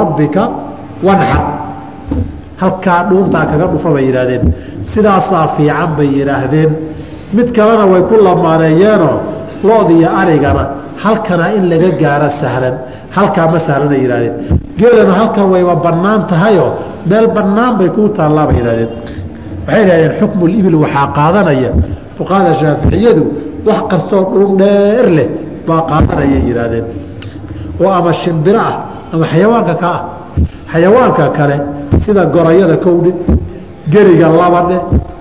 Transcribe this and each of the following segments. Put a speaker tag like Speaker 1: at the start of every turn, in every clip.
Speaker 1: rabbika wanxar halkaa dhuuntaa kaga dhufa bay yidhaahdeen. sidaasaa fiican bay yidhaahdeen. mid kalena way ku lamaaneeyeenoo lood iyo arigana halkana in laga gaaro sahlan. halkaa ma sahlana yidhahdeen geelana halkan wayba bannaan tahayoo meel bannaan bay kuu taallaa bay yidhahdeen waxay yidhahdeen xukmulibil waxaa qaadanaya. fuqahada shaaficiyadu wax kastoo dhuun dheer leh baa qaadanayay yidhaahdeen. Oo ama shimbiro ah ama xayawaanka ka ah. Xayawaanka kale sida gorayada kowdhe geriga labadhe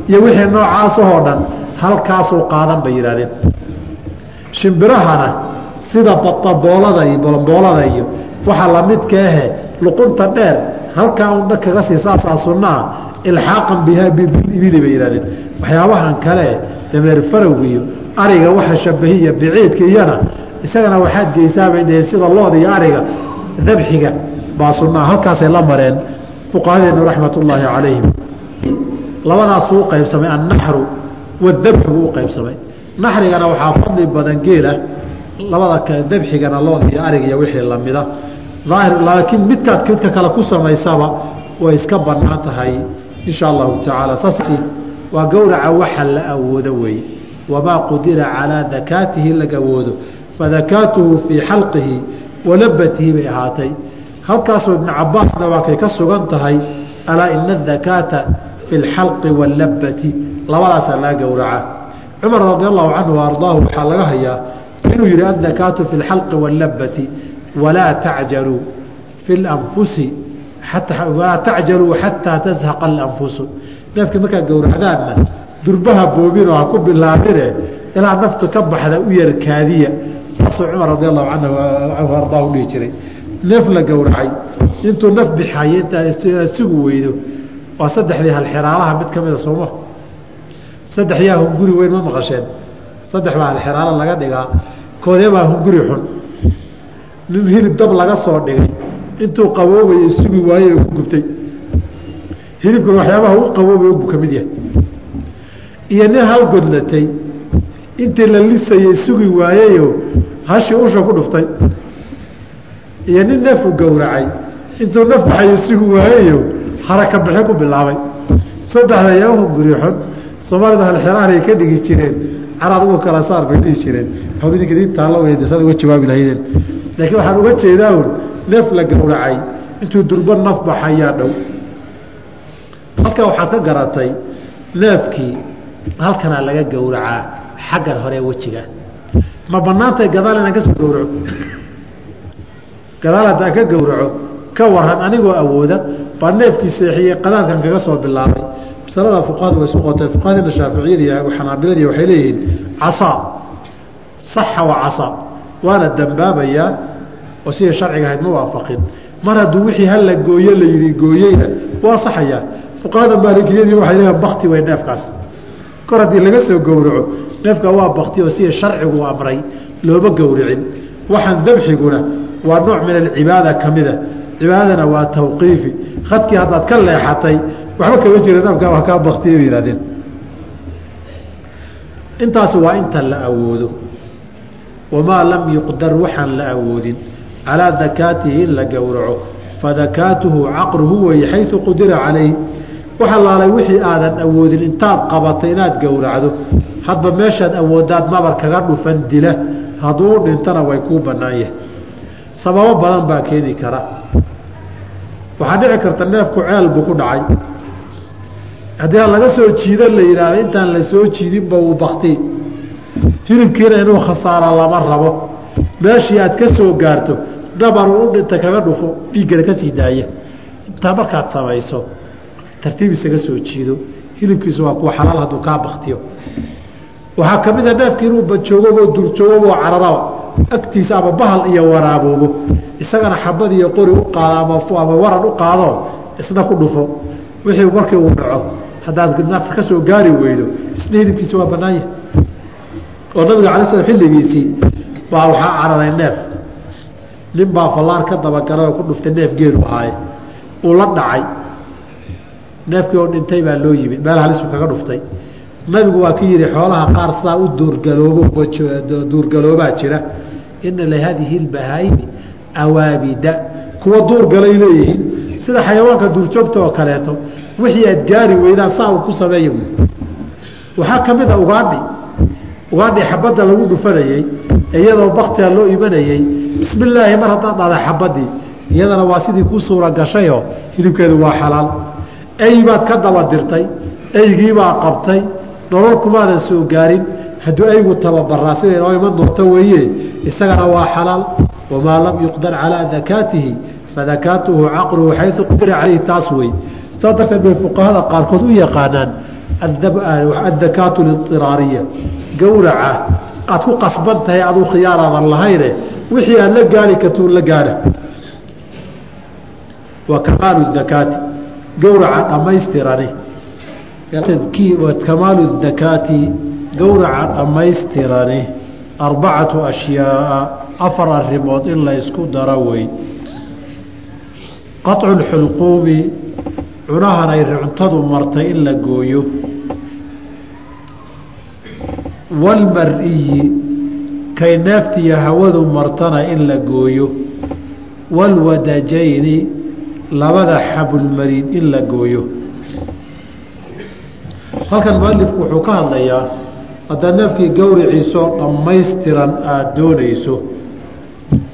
Speaker 1: iyo wixii noocaasahoo dhan halkaasuu qaadan bay yidhahdeen shimbirahana sida bataboolada iyo bolomboolada iyo waxaa lamidka ahe luqunta dheer halkaa un dhan kaga sii saasaa sunnaa ilxaaqan bihaa bilibili bay yidhahdeen waxyaabahan kale dameer farowga iyo ariga waxa shabahiya biciidka iyana isagana waxaad geysaa bay dhaheen sida looda iyo ariga dabxiga baa sunnaa halkaasay la mareen fuqahadeenu raxmat ullaahi calayhim. Labadaasuu u qaybsamay annaxru wadabxu u qaybsamay. Naxrigana waxaa fadli badan geelah labada dabxigana looda iyo ariga iyo wixii lamida aahir laakiin midkaad midka kale ku samaysaba way iska bannaan tahay insha allahu tacaala. Saas waa gowraca waxa la awoodo weeye wamaa qudira calaa dakaatihi laga awoodo. Fadakaatuhu fii xalqihi walabatihi bay ahaatay. Halkaasoo ibnu cabaasna waa kay ka sugan tahay alaa ina adakaata fi lxalqi wallabati labadaasaa laga gowraca cumar radi allahu canhu ardaahu waxaa laga hayaa inuu yihi adakaatu fi lxalqi wallabati walaa tacjaluu fi lanfusi walaa tacjaluu xataa tazhaqa alanfusu neefka markaa gowracdaanna durbaha boobinoo ha ku bilaabine ilaa naftu ka baxda u yarkaadiya saasuu cumar radi allahu canhu ardaahu dhihi jiray. Neef la gowracay. Intuu naf bixaye intaa sugu weydo. Waa saddexdii halxiraalaha mid ka mida sooma saddex yaa hunguri weyn ma maqasheen. Saddex baa halxiraalo laga dhigaa. Koodee baa hunguri xun. Nin hilib dab laga soo dhigay. Intuu qaboobayay sugi waaye ku gubtay. Hilibkuna waxyaabaha u qaboobay buu ka mid yahay. Iyo nin halgodlatay intii la lisayay sugi waayeyo hashii usha ku dhuftay. Iyo nin neefu gowracay. Intuu naf baxayo sugi waayeyo haraka bixi ku bilaabay. Saddexda yaa hunguri xun soomaalida halxiraanay ka dhigi jireen. Caraad uga kala saar dhihi jireen. Waxba idinka idin taallo weyde saad uga jawaabi lahaydeen. Laakiin waxaan uga jeedaa un neef la gowracay. Intuu durbo naf baxayaa dhow. Halkaa waxaad ka garatay neefkii halkanaa laga gowracaa xaggan hore wejiga ma banaantay gadaal inaan ka soo gowraco? Gadaal haddaan ka gowraco ka waran anigoo awooda baa neefkii seexiyey qadaadkan kaga soo bilaabay. Masalada fuqahadu way isu qotay fuqahadina shaaficiyada iyo xanaabiladi waxay leeyihiin casaa saxa wa casaa waana dambaabayaa oo sidii sharciga ahayd ma waafaqin. Mar hadduu wixii hala gooye la yidhi gooyeyna waa saxayaa fuqahada maalikiyadii waxay leeyihiin bakti wey neefkaas. Kor haddii laga soo gowraco neefka waa bakti oo sidii sharcigu amray looma gowricin. Waxaan dabxiguna waa nooc min alcibaada ka mida. Cibaadadana waa tawqiifi. Khadkii haddaad ka leexatay waxba kama jira neefkaa waa kaa baktiye bay yihahdeen intaasi waa inta la awoodo. Wamaa lam yuqdar waxaan la awoodin. Calaa dakaatihi in la gowraco. Fadakaatuhu caqruhu weeye xayu qudira calayh wax allaalay wixii aadan awoodin intaad qabatay inaad gowracdo. Hadba meeshaad awoodaad nabar kaga dhufan dila. Hadduu u dhintana way kuu bannaan yahay sababo badan baa keeni kara. Waxaa dhici karta neefku ceel buu ku dhacay. Haddii laga soo jiida la yidhaahdo intaan la soo jiidinba uu bakti hilibkiina inuu khasaara lama rabo. Meeshii aad ka soo gaarto nabaru u dhinta kaga dhufo dhiiggana ka sii daaya intaa markaad samayso tartiib isaga soo jiido hilibkiisu waa kuwa xalaal hadduu kaa baktiyo waxaa ka mid a neefki inuu bajoogobo durjoogobo cararaba agtiisa ama bahal iyo waraaboobo isagana xabad iyo qori u qaado ama waran u qaado isna ku dhufo. Wixii markii uu dhaco haddaad nafta ka soo gaari weydo isna hilibkiisa waa bannaan yahay. Oo nabiga alay slam xilligiisii baa waxaa cararay neef. Nin baa fallaar ka dabagalay oo ku dhuftay neef geelu ahaaye uu la dhacay neefkii oo dhintay baa loo yimid. Meel halisu kaga dhuftay. Nabigu waa ka yihi xoolaha qaar saa u duurgaloobo duurgaloobaa jira. Ina lihadihi اbahaayimi awaabida. Kuwa duur galay leeyihiin. Sida xayawaanka duurjoogta oo kaleeto wixii aad gaari weydaan saa uu ku sameeya waxaa ka mid a ugaadhi. Ugaadhi xabadda lagu dhufanayey iyadoo baktiga loo imanayey bismi illaahi mar haddaad dhahda xabadii iyadana waa sidii ku suura gashayoo hilibkeedu waa xalaal ey baad ka daba dirtay eygiibaa qabtay nolol kumaadan soo gaarin hadduu eygu tababaraa siday noo iman doonto weeye? Isagana waa xalaal. Wamaa lam yuqdar calaa dakaatihi fadakaatuhu caqluhu xayu qudira calayhi taas wey. Saa darteed bay fuqahada qaarkood u yaqaanaan addakaatu lidiraariya gowraca aad ku qasban tahay aduu khiyaaraadan lahayne wixii aad la gaari kartuun la gaadha. Wa kamaalu dakaati gowraca dhammaystirani. Kamaalu dakaati gowraca dhammaystirani. Arbacatu ashyaaa afar arrimood in la ysku daro wey qaطcu lxulquumi cunahan ay cuntadu martay in la gooyo. Walmar-iyi kay neeftiyo hawadu martana in la gooyo. Walwadajayni labada xabulmariid in la gooyo. Halkan mualifku wuxuu ka hadlayaa haddaa neefkii gowriciisoo dhammaystiran aada doonayso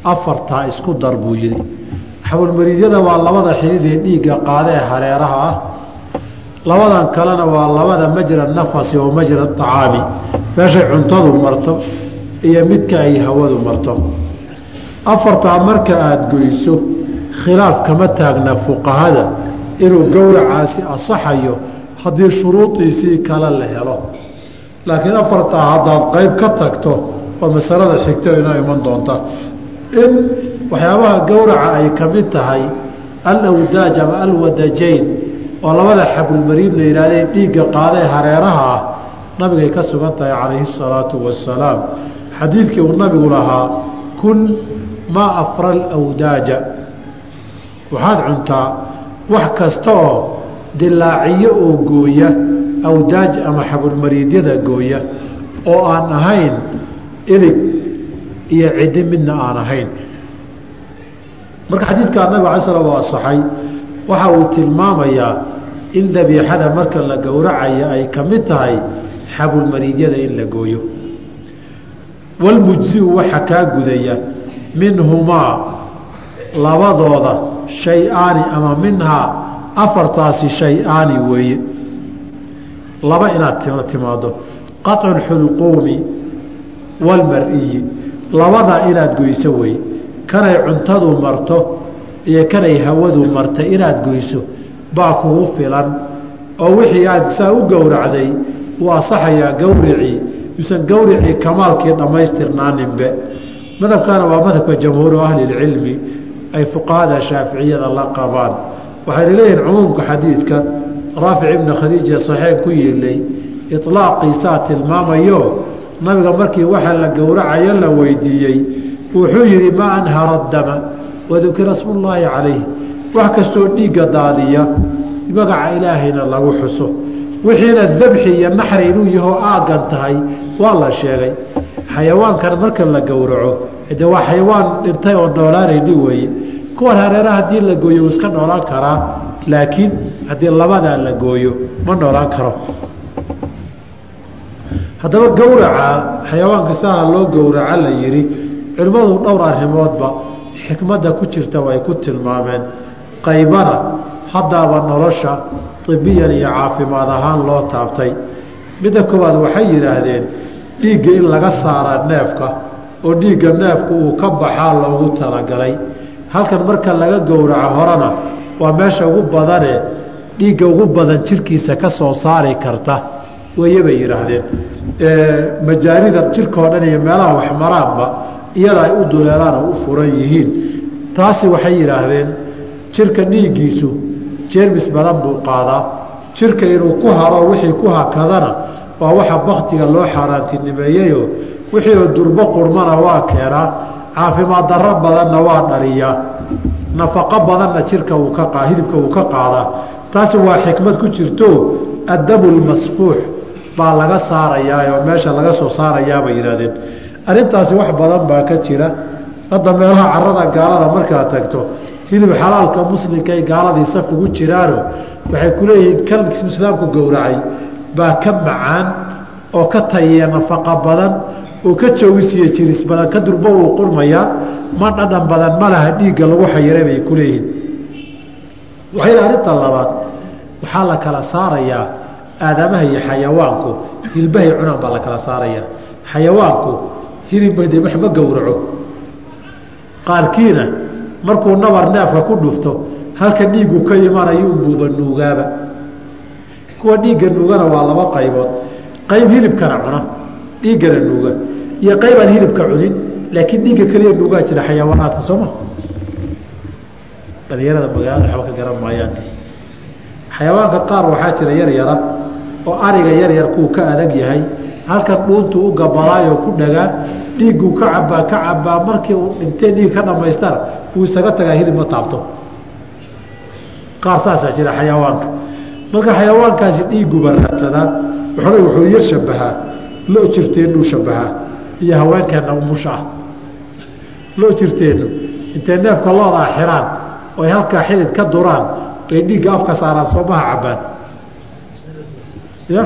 Speaker 1: afartaa isku dar buu yidhi. Xabulmariidyada waa labada xididee dhiigga qaada ee hareeraha ah. Labadan kalena waa labada majra nafasi oo majra acaami meeshay cuntadu marto iyo midka ay hawadu marto. Afartaa marka aada goyso khilaaf kama taagna fuqahada inuu gowracaasi asaxayo haddii shuruudiisii kale la helo. Laakiin afartaa haddaad qayb ka tagto oo masalada xigto inoo iman doonta. In waxyaabaha gowraca ay ka mid tahay alawdaaj ama alwadajayn oo labada xabulmariid la yidhahdee dhiigga qaadee hareeraha ah nabigay ka sugan tahay calayhi salaatu wasalaam xadiidkii uu nabigu lahaa kun maa afra alawdaaja waxaad cuntaa wax kasta oo dilaaciyo oo gooya awdaaj ama xabulmariidyada gooya oo aan ahayn ilig iyo ciddi midna aan ahayn. Marka xadiidkaa nabig alay slam asaxay waxa uu tilmaamayaa in dabiixada marka la gowracaya ay ka mid tahay xabulmariidyada in la gooyo. Walmujziu waxa kaa gudaya minhumaa labadooda shay-aani ama minhaa afartaasi shay-aani weeye. Laba inaad timaado qaطcu lxulquumi walmar-iyi labadaa inaad goyso weeye. Kanay cuntadu marto iyo kanay hawadu martay inaad goyso baa kugu filan. Oo wixii aad saa u gowracday wuu asaxayaa gowricii yuusan gowricii kamaalkii dhammaystirnaaninbe. Madhabkana waa madhabka jamhuuru ahlilcilmi ay fuqahada shaaficiyada la qabaan. Waxayna leeyihiin cumuumka xadiidka raafic ibni khadiija saxiix ku yeelay iطlaaqiisaa tilmaamayo nabiga markii waxa la gowracayo la weydiiyey wuxuu yidhi maa anhara dama wadukira smullaahi calayh wax kastoo dhiigga daadiya magaca ilaahayna lagu xuso. Wixiina dabxi iyo naxri inuu yahoo aaggan tahay waa la sheegay. Xayawaankan marka la gowraco de waa xayawaan dhintay oo noolaanayni weeye kuwan hareeraha haddii la gooyo wuu iska noolaan karaa laakiin haddii labadaa la gooyo ma noolaan karo. Haddaba gowraca xayawaanka saha loo gowraca la yidhi culimmadu dhowr arrimoodba xikmadda ku jirta way ku tilmaameen. Qaybana haddaaba nolosha ibiyan iyo caafimaad ahaan loo taabtay. Midda koowaad waxay yidhaahdeen dhiigga in laga saara neefka oo dhiigga neefku uu ka baxaa loogu talagalay halkan marka laga gowraco horena waa meesha ugu badane dhiigga ugu badan jirkiisa ka soo saari karta. Weeye bay yidhaahdeen. Majaarida jirkao dhan iyo meelaha waxmaraanba iyada ay u duleelaan oo u furan yihiin. Taasi waxay yidhaahdeen jirka dhiiggiisu jeermis badan buu qaadaa. Jirka inuu ku haro wixii ku hakadana waa waxa baktiga loo xaaraantinimeeyeyo. Wixii oo durbo qurmana waa keenaa caafimaad darro badanna waa dhaliyaa nafaqo badanna jirka uu ka hidibka uu ka qaadaa taasi waa xikmad ku jirto addamu lmasfuux baa laga saarayaa oo meesha laga soo saarayaa bay yidhahdeen arrintaasi wax badan baa ka jira. Hadda meelaha carada gaalada markaad tagto hilib xalaalka muslimkaay gaaladii saf ugu jiraano waxay ku leeyihiin kan islaamku gowracay baa ka macaan oo ka tayeya nafaqa badan oo ka joogisiyo jiris badan ka durba wuu qurmayaa ma dhadhan badan ma dhiigga lagu xayiray bay ku leeyihiin. Waxayna arrinta labaad waxaa la kala saarayaa aadamaha iyo xayawaanku hilbahay cunaan baa la kala saarayaa. Xayawaanku hilibade wax ma gowraco. Qaarkiina markuu nabar neefka ku dhufto halka dhiiggu ka imanayo unbuuba nuugaaba. Kuwa dhiigga nuugana waa laba qaybood. Qayb hilibkana cuna dhiiggana nuuga iyo qayb aan hilibka cunin laakiin dhiigga keliya nuugaa jira xayawaanaadka sooma dhalinyarada magaalada waxba ka garan maayaan. Xayawaanka qaar waxaa jira yar yara oo ariga yar yar kuu ka adag yahay halkan dhuuntuu u gabalaayoo ku dhagaa dhiigguu ka cabaa ka cabaa markii uu dhintee dhiig ka dhamaystana uu isaga tagaa hilib ma taabto. Qaar saasaa jira xayawaanka. Marka xayawaankaasi dhiiguba raadsadaa wuxuu yar shabahaa lo jirteennuu shabahaa iyo haweenkeenna umusha ah. Lo jirteennu intay neefka loodaa xiraan oy halkaa xidid ka duraan bay dhiigga afka saaraan soomaha cabbaan. Ya?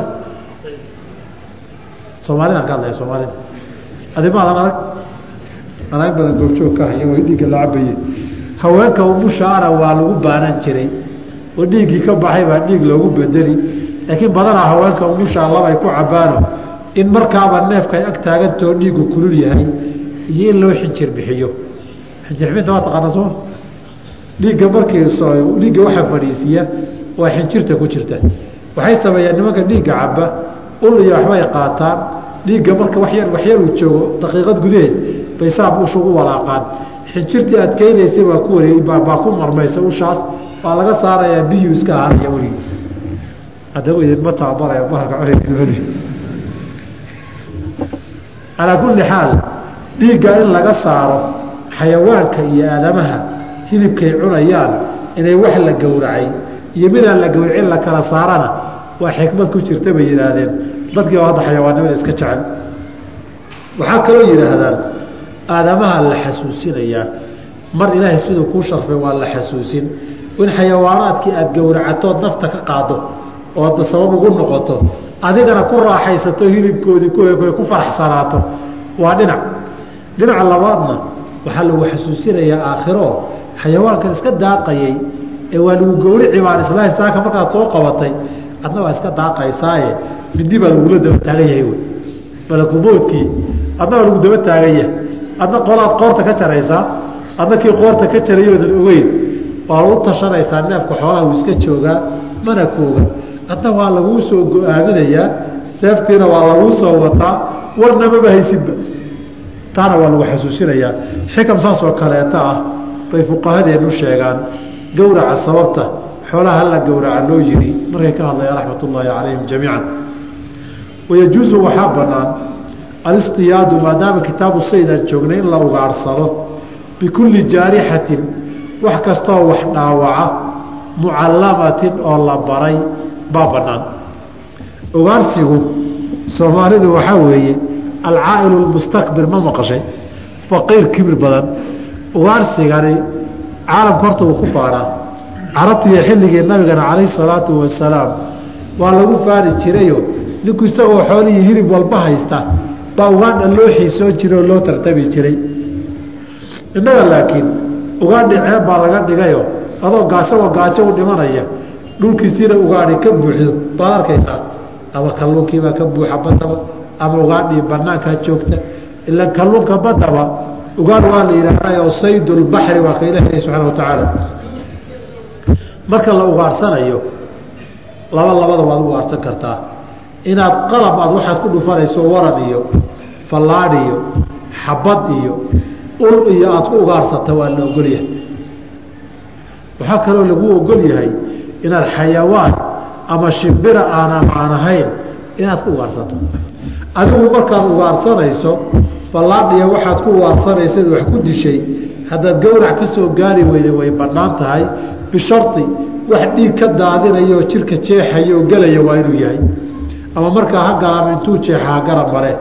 Speaker 1: Soomaalidaan ka hadlaya soomaalida adimaadan arag? Anaag badan goobjoog ka haya way dhiigga la cabaye haweenka umushaana waa lagu baanan jiray. Oo dhiiggii ka baxay baa dhiig loogu bedeli. Laakiin badanaa haweenka umushaa labay ku cabbaano in markaaba neefka ay ag taagantao dhiiggu kulul yahay iyo in loo xinjir bixiyo. Xinjirxibinta waa taqaana soo? Dhiigga markii dhiigga waxaa fadhiisiiya waa xinjirta ku jirta. Waxay sameeyaan nimanka dhiigga cabba ul iyo waxbay qaataan. Dhiigga marka wayar waxyar uu joogo daqiiqad gudaheed bay saab usha ugu walaaqaan. Xinjirtii adkeynaysay baa ku wareey baa ku marmaysa ushaas waa laga saarayaa biyuu iska ahaanaya weligii haddaba idinma tababaraya bahalka cunay calaa kulli xaal dhiigga in laga saaro xayawaanka iyo aadamaha hilibkay cunayaan inay wax la gowracay iyo midaan la gowracin la kala saarana waa xikmad ku jirta bay yidhaahdeen. Dadkiiba hadda xayawaannimada iska jecel. Waxaa kaloo yidhaahdaan aadamaha la xasuusinayaa. Mar ilaahay siduu kuu sharfay waa la xasuusin. In xayawaanaadkii aada gowracatood nafta ka qaado oo adda sabab ugu noqoto adigana ku raaxaysato hilibkoodii ku faraxsanaato. Waa dhinac. Dhinaca labaadna waxaa lagu xasuusinayaa aakhiro. Xayawaankan iska daaqayay ee waa lagu gowrici baan islaahi saaka markaad soo qabatay adna waa iska daaqaysaaye. Mindi baa lagula daba taagan yahay wey. Malakumoodkii adna waa lagu daba taagan yahay. Adna qolaad qoorta ka jaraysaa adna kii qoorta ka jarayoodan ogeyn. Waa lagu tashanaysaa neefka xoolaha uu iska joogaa mana kooga adna waa laguu soo go'aaminayaa seeftiina waa laguu soo wataa warnamaba haysidba taana waa lagu xasuusinayaa. Xikam saasoo kaleeta ah bay fuqahadeennu sheegaan gowraca sababta xoolaha hala gowraca loo yiri markay ka hadlayaan raxmat ullaahi calayhim jamiican. Wayajuusu waxaa bannaan alistiyaadu maadaama kitaabu sayd aan joognay in la ugaadhsado bikulli jaarixatin wax kastoo wax dhaawaca mucallamatin oo la baray baa bannaan ugaarsigu soomaalidu waxaa weeye alcaa'ilu lmustakbir ma maqashay faqiir kibir badan. Ugaarsigani caalamka horta wuu ku faanaa carabtiiyo xilligii nabigana calayhi salaatu wasalaam waa lagu faani jirayo. Ninku isagoo xoolihii hilib walba haysta baa ugaadha loo xiisoon jiray oo loo tartami jiray. Innaga laakiin ugaadhi ceeb baa laga dhigayo adoo isagoo gaajo u dhimanaya dhulkiisiina ugaadhi ka buuxdo baad arkaysaa ama kalluunkiibaa ka buuxa badaba ama ugaadhii banaankaa joogta. Ila kalluunka badaba ugaadh waa la yidhaahdayo saydulbaxri waa ka ilahi subxaana wa tacaala. Marka la ugaadhsanayo laba labada waad ugaadhsan kartaa. Inaad qalab aad waxaad ku dhufanayso waran iyo fallaadh iyo xabad iyo ul iyo aada ku ugaadhsata waa la ogolyahay. Waxaa kaloo lagu ogol yahay inaad xayawaan ama shimbira aanan aan ahayn inaad ku ugaadhsato adigu markaad ugaadhsanayso fallaadhiya waxaad ku ugaadhsanaysad wax ku dishay haddaad gowrac ka soo gaari weyda way bannaan tahay. Bishardi wax dhiig ka daadinayo jirka jeexaya oo gelaya waa inuu yahay. Ama markaa ha galam intuu jeexaa garab male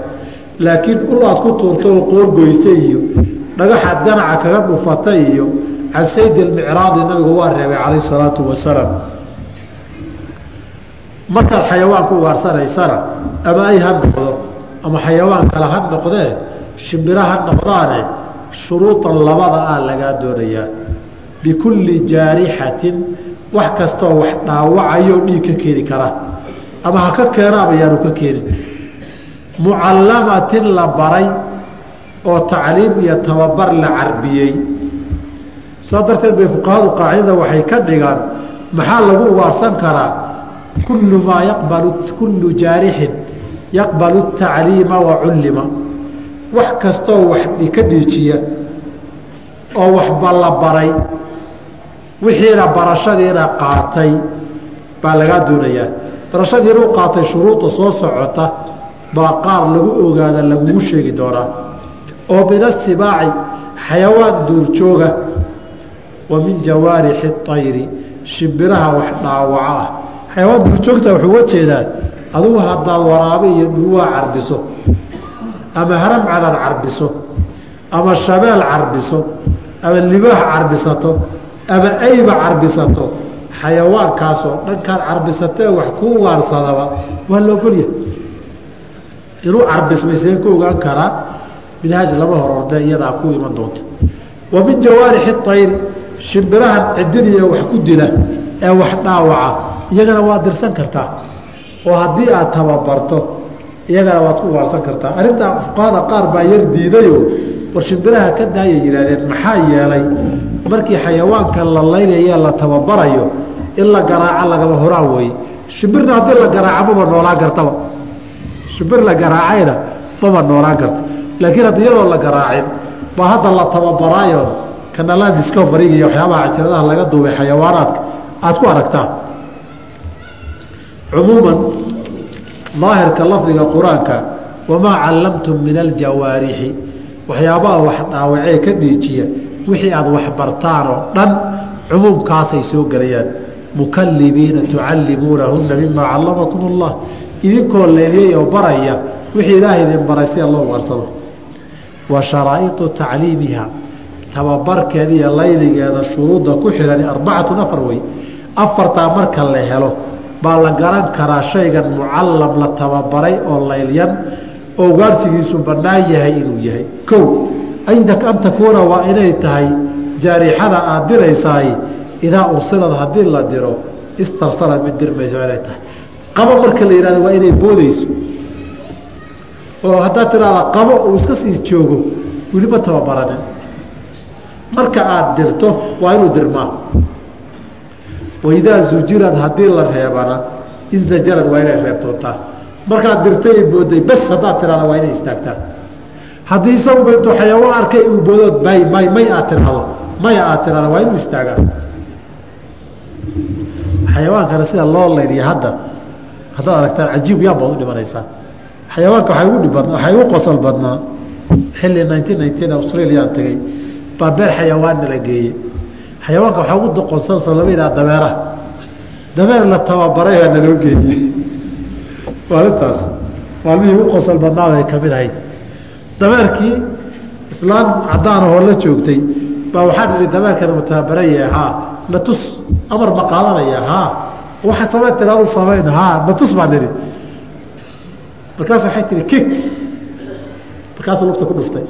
Speaker 1: laakiin ul aad ku tuurta oo qoorgoysa iyo dhagaxaad ganaca kaga dhufatay iyo can sayd almicraadi nabigu waa reebay calayh salaatu wasalaam markaad xayawaanku ugaarsanaysana ama ay ha noqdo ama xayawaan kale ha noqdee shimbiro ha noqdaane shuruudan labada ah lagaa doonayaa. Bikulli jaarixatin wax kastoo wax dhaawacayo dhiig ka keeni kara. Ama ha ka keenaaba yaanu ka keenin. Mucallamatin la baray oo tacliim iyo tababar la carbiyey saa darteed bay fuqahadu qaacidada waxay ka dhigaan maxaa lagu ugaarsan karaa? Kullu maa yaqbalu kullu jaarixin yaqbalu tacliima wa cullima. Wax kastoo wax ka dhiijiya oo waxba la baray wixiina barashadiina qaatay baa lagaa doonayaa. Barashadiina u qaatay shuruudda soo socota baa qaar lagu ogaada lagugu sheegi doonaa. Oo min asibaaci xayawaan duurjooga wa min jawaarixi ayri shimbiraha wax dhaawaco ah. Xayawaan duurjoogta wuxuu uga jeedaa adugu haddaad waraabe iyo dhurwaa carbiso ama haramcadaad carbiso ama shabeel carbiso ama libaax carbisato ama ayba carbisato xayawaankaasoo dhankaad carbisatee wax ku ugaarsadaba waa la ogolya inuu carbismay see ku ogaan karaa minhaaj lama hororde iyadaa ku iman doonta. Wa min jawaarixi ayri shimbirahan cididiya wax ku dila ee wax dhaawaca iyagana waad dirsan kartaa. Oo haddii aad tababarto iyagana waad ku ugaarsan kartaa. Arrintaa fuqahada qaar baa yar diidayo war shimbiraha ka daayay yidhahdeen maxaa yeelay markii xayawaanka la laynaye la tababarayo in la garaaco lagama horaan weeye shimbirna haddii la garaaco maba noolaan kartaba. Shimbir la garaacayna maba noolaan karto. Laakiin haddi iyadoo la garaacin baa hadda la tababaraayo kanala discoveryga iyo waxyaabaha cajiradaha laga duubay xayawaanaadka aad ku aragtaa cumuuman daahirka lafdiga qur'aanka wamaa callamtum min aljawaarixi waxyaabaha wax dhaawacee ka dhiijiya wixii aad waxbartaan oo dhan cumuumkaasay soo gelayaan. Mukalibiina tucallimuunahunna mimaa callamakum allah idinkoo leeliyay oo baraya wixii ilaahay idin baray sida loo waarsado. Wa sharaa'iu tacliimiha tababarkeeda iyo layligeeda shuruudda ku xihani arbacatun afar wey afartaa marka la helo baa la garan karaa shaygan mucallam la tababaray oo laylyan oo gaarsigiisu bannaan yahay inuu yahay. Kow an takuuna waa inay tahay jaarixada aad diraysaay idaa ursilad haddii la diro istarsalad mid dirmayso inay tahay. Qabo marka la yihahdo waa inay boodeyso oo haddaad tiraada qabo uu iska sii joogo weliba tababaranin marka aad dirto waa inuu dirmaa. Waidaa zujirad haddii la reebana inzajarad waa inay reebtoontaa markaad dirtay booday bas haddaad tiraada waa inay istaagtaa. Haddii isaguba intuu xayawaan arkay uu boodood may may may aad tiraado. Maya aad tiraada waa inuu istaagaa. Xayawaankana sida loo layliya hadda. Haddaad aragtaan cajiib yaa baad u dhimanaysaa. Xayawaanka waay ugu dhibad waxay ugu qosol badnaa. Xilli nineteen nineteen australiaan tegey baa beer xayawaanna la geeyey. Xayawaanka waxaa ugu doqonsan salamadaa dameeraha dameer la tababaray baa naloo geeyey. Maalintaas maalmihii ugu qosol badnaabay ka mid ahayd. Dameerkii islaan caddaanahoo la joogtay baa waxaa nihi dameerkana ma tababaraya haa natus amar ma qaadanaya haa waxa samey tiraadu samayn haa natus baa nihi markaas waxay tihi kik. Markaasuu lugta ku dhuftay.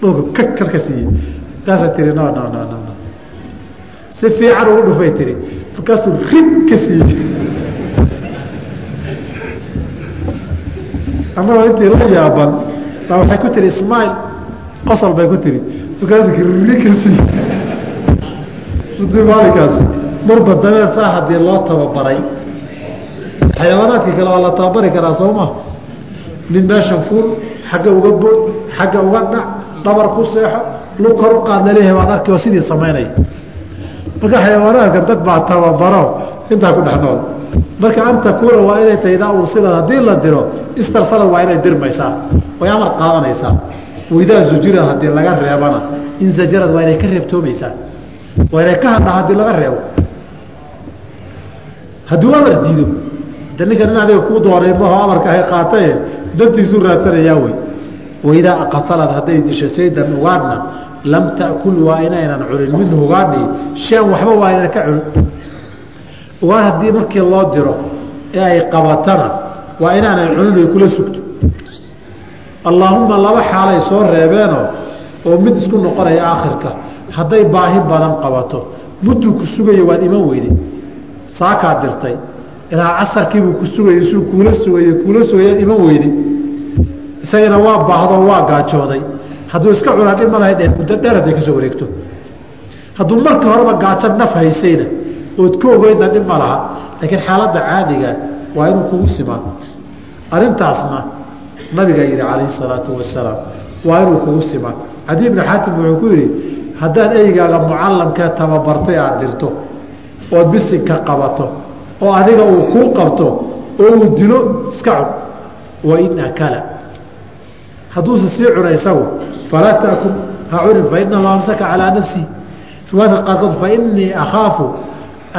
Speaker 1: Dhulka kak karka siiyey markaasay tihi no no no no si fiican ugu dhufay tihi markaasuu rid ka siiyey. Annagoo intii la yaaban baa waxay ku tihi ismail qosol bay ku tihi markaasuu ri ka siiyey. Maalinkaas marba dabeer saa haddii loo tababaray xayawaanaadkii kale waa la tababari karaa soo ma? Nin meeshan fuul xagga uga bood xagga uga dhac dhabar ku seexo lug kor u qaad la leeyahay waad arki oo sidii samaynaya marka xayawaanaadka dad baa tababaro intaa ku dhex nool. Marka an takuuna waa inay tahay idaa ursilad haddii la diro istarsalad waa inay dirmaysaa way amar qaadanaysaa. Waidaa zujirad haddii laga reebana inzajarad waa inay ka reebtoomaysaa. Waa inay ka hadha haddii laga reebo. Hadduu amar diido de ninka nin adiga kuu doonay maho amarka ahay qaataye dantiisuu raadsanayaa wey waidaa qatalad hadday disho saydan ugaadhna lam ta'kul waa inaynan cunin minhu ugaadhi shan waxba waa inaynan ka cunin ugaadh haddii markii loo diro ee ay qabatana waa inaanay cunin ay kula sugto allaahumma laba xaalay soo reebeenoo oo mid isku noqonaya aakhirka hadday baahi badan qabato mudduu ku sugayo waad iman weyday saakaa dirtay ilaa casarkiibuu ku sugayay suu kuula sugay kuula sugayaad iman weyday isagana waa baahdoo waa gaajooday. Hadduu iska cunaa dhib ma lahay dheen muddo dheer hadday ka soo wareegto. Hadduu markii horeba gaajo naf haysayna ood ka ogeydna dhib ma laha. Laakiin xaaladda caadiga waa inuu kugu simaan arrintaasna nabigaa yidhi calayhi salaatu wasalaam waa inuu kugu simaan cadi ibni xaatim wuxuu ku yidhi haddaad eygaaga mucallamkee tababartay aada dirto ood bisinka qabato oo adiga uu kuu qabto oo uu dilo iska cun. Wain akala hadduusa sii cuna isagu falaa taakul ha cunin fainamaa amsaka calaa nafsihi riwaayadka qaarkood fainii akhaafu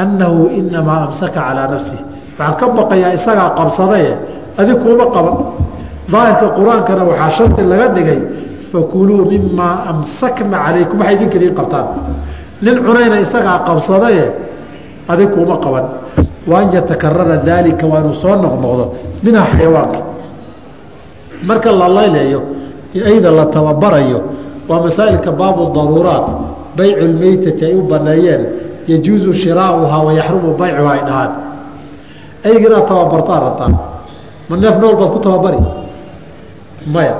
Speaker 1: annahu inamaa amsaka calaa nafsihi waxaan ka baqayaa isagaa qabsadaye adig kuuma qaban. Daahirka qur'aankana waxaa shardi laga dhigay fakuluu mimaa amsakna calaykum. Waxay idinka idiin qabtaan. Nin cunayna isagaa qabsadaye adig kuuma qaban. Wa an yatakarara daalika waa inuu soo noqnoqdo minha xayawaanka marka la laylayo ayda la tababarayo waa masaa'ilka baabu daruuraat baycu lmeytati ay u baneeyeen yajuuzu shiraauhaa wayaxrumu baycuha ay dhahaan. Ayga inaad tababartaan rabtaan. Ma neef nool baad ku tababari? Maya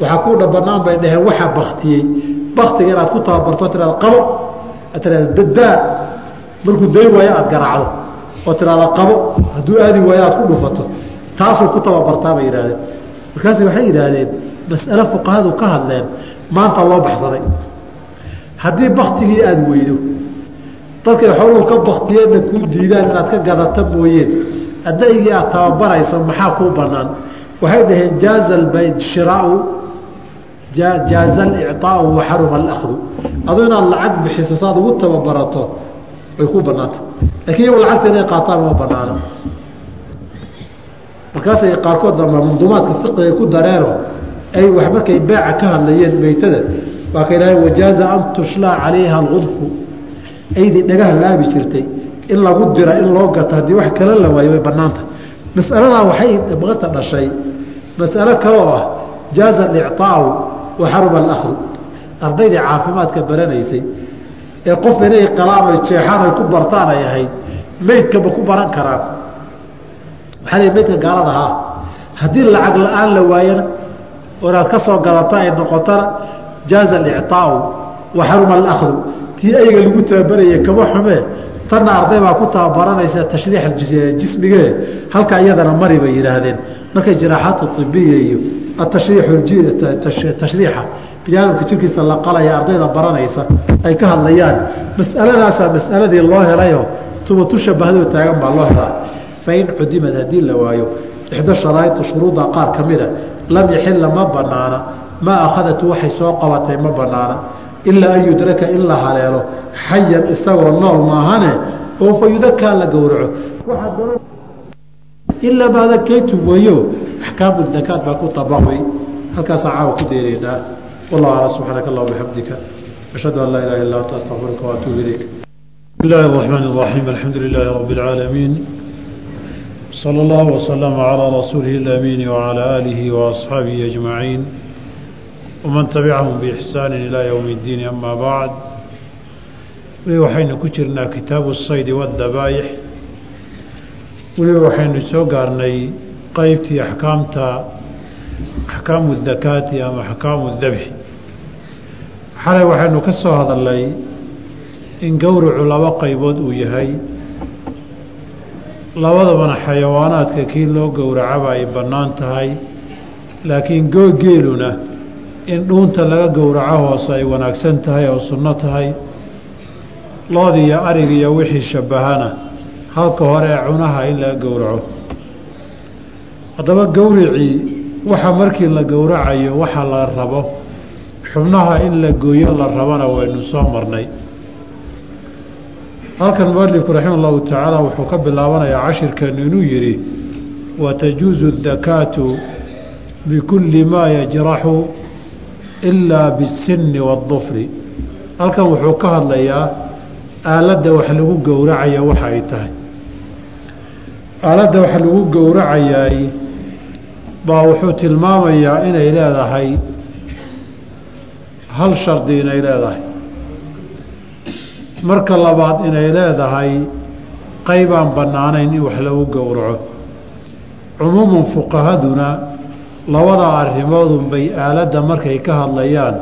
Speaker 1: waxaa kuu dhabanaan bay dhaheen waxaa baktiyey baktiga inaad ku tababarto tirada qabo ad tirada badbaa markuu day waayo aada garaacdo. Oo tirada qabo hadduu aadi waayo aad ku dhufato. Taasuu ku tababartaa bay yidhahdeen markaas waxay yidhaahdeen mas'ale fuqahadu ka hadleen maanta loo baxsaday. Haddii baktigii aada weydo dadkay xooluhu ka baktiyeenna kuu diidaan inaad ka gadata mooyeen adaygii aad tababarayso maxaa kuu banaan waxay dhaheen jaaza shiraau jaaza alicطaau waxaruma alakdu adu inaad lacag bixiso saad ugu tababarato way ku banaanta laakiin iyagu lacagta inay qaataan ma banaano markaasay qaarkood manduumaadka fiqiga ku dareeno ay wax markay beeca ka hadlayeen meytada waa ka idhaaheen wajaaza an tushlaa calayha aludfu aydii dhagaha laabi jirtay in lagu dira in loo gato haddii wax kala la waayo way banaanta masaladaa waxay maanta dhashay masalo kale oo ah jaaza alicطaau wa xaruma alakdu ardaydii caafimaadka baranaysay ee qof inay qalaamay jeexaan ay ku bartaan ay ahayd meydka ma ku baran karaan waxaa lii meydka gaalada haa haddii lacag la'aan la waayana oo inaad ka soo gadata ay noqotana jaaza alicطaau wa xaruma alakdu tii ayga lagu tababaraya kama xumee tanna arday baa ku tababaranaysa tashriix jismigee halka iyadana mari bay yidhaahdeen. Markay jiraaxaatu ibiya iyo atashriixa biniaadamka jirkiisa la qalaya ardayda baranaysa ay ka hadlayaan. Masaladaasaa masaladii loo helayo tubatu shabahadoo taagan baa loo helaa fain cudimad haddii la waayo. Ixdo sharaa'idi shuruuda qaar ka mida lam yaxilla ma banaana maa akhadatu waxay soo qabatay ma banaana ilaa an yudraka in la haleelo xayan isagoo nool maahane oo fa yudakaa la gowraco. Ilaa maadakaytu weeyo axkaamu dakaad baa ku tabaqay halkaasaa caawa ku deeraynaa wallahu ala subxaanaka allah bixamdika ashhadu an laa ilaha illa anta astaqfiruka waatuubu ilayk. Bismi illaahi raxmaan raxiim alxamdu lilaahi rabbi alcaalamiin صلى الله وسلم على رسوله الأمين وعلى آله وأصحابه أجمعين ومن تبعهم بإحسان إلى يوم الدين أما بعد weli waxaynu ku jirnaa kitaabu saydi wadabaayix weliba waxaynu soo gaarnay qeybtii axkaamta axkaamu dakaati ama axkaamu dabxi xalay waxaynu ka soo hadalnay in gowracu laba qaybood uu yahay labadabana xayawaanaadka kii loo gowracaba ay bannaan tahay laakiin googeeluna in dhuunta laga gowraco hoose ay wanaagsan tahay oo sunno tahay loodi iyo arig iyo wixii shabbahana halka hore ee cunaha in laga gowraco. Haddaba gowricii waxa markii la gowracayo waxa la rabo xubnaha in la gooyo la rabana waynu soo marnay halkan mualifku raxima allahu tacaala wuxuu ka bilaabanayaa cashirkeenu inuu yidhi watajuuzu dakaatu bikulli maa yajraxu ilaa bisinni waadufri. Halkan wuxuu ka hadlayaa aaladda wax lagu gowracaya waxa ay tahay. Aaladda wax lagu gowracayaay baa wuxuu tilmaamayaa inay leedahay hal shardi inay leedahay marka labaad inay leedahay qaybaan bannaanayn in wax lagu gowraco. Cumuuman fuqahaduna labada arrimoodun bay aaladda markay ka hadlayaan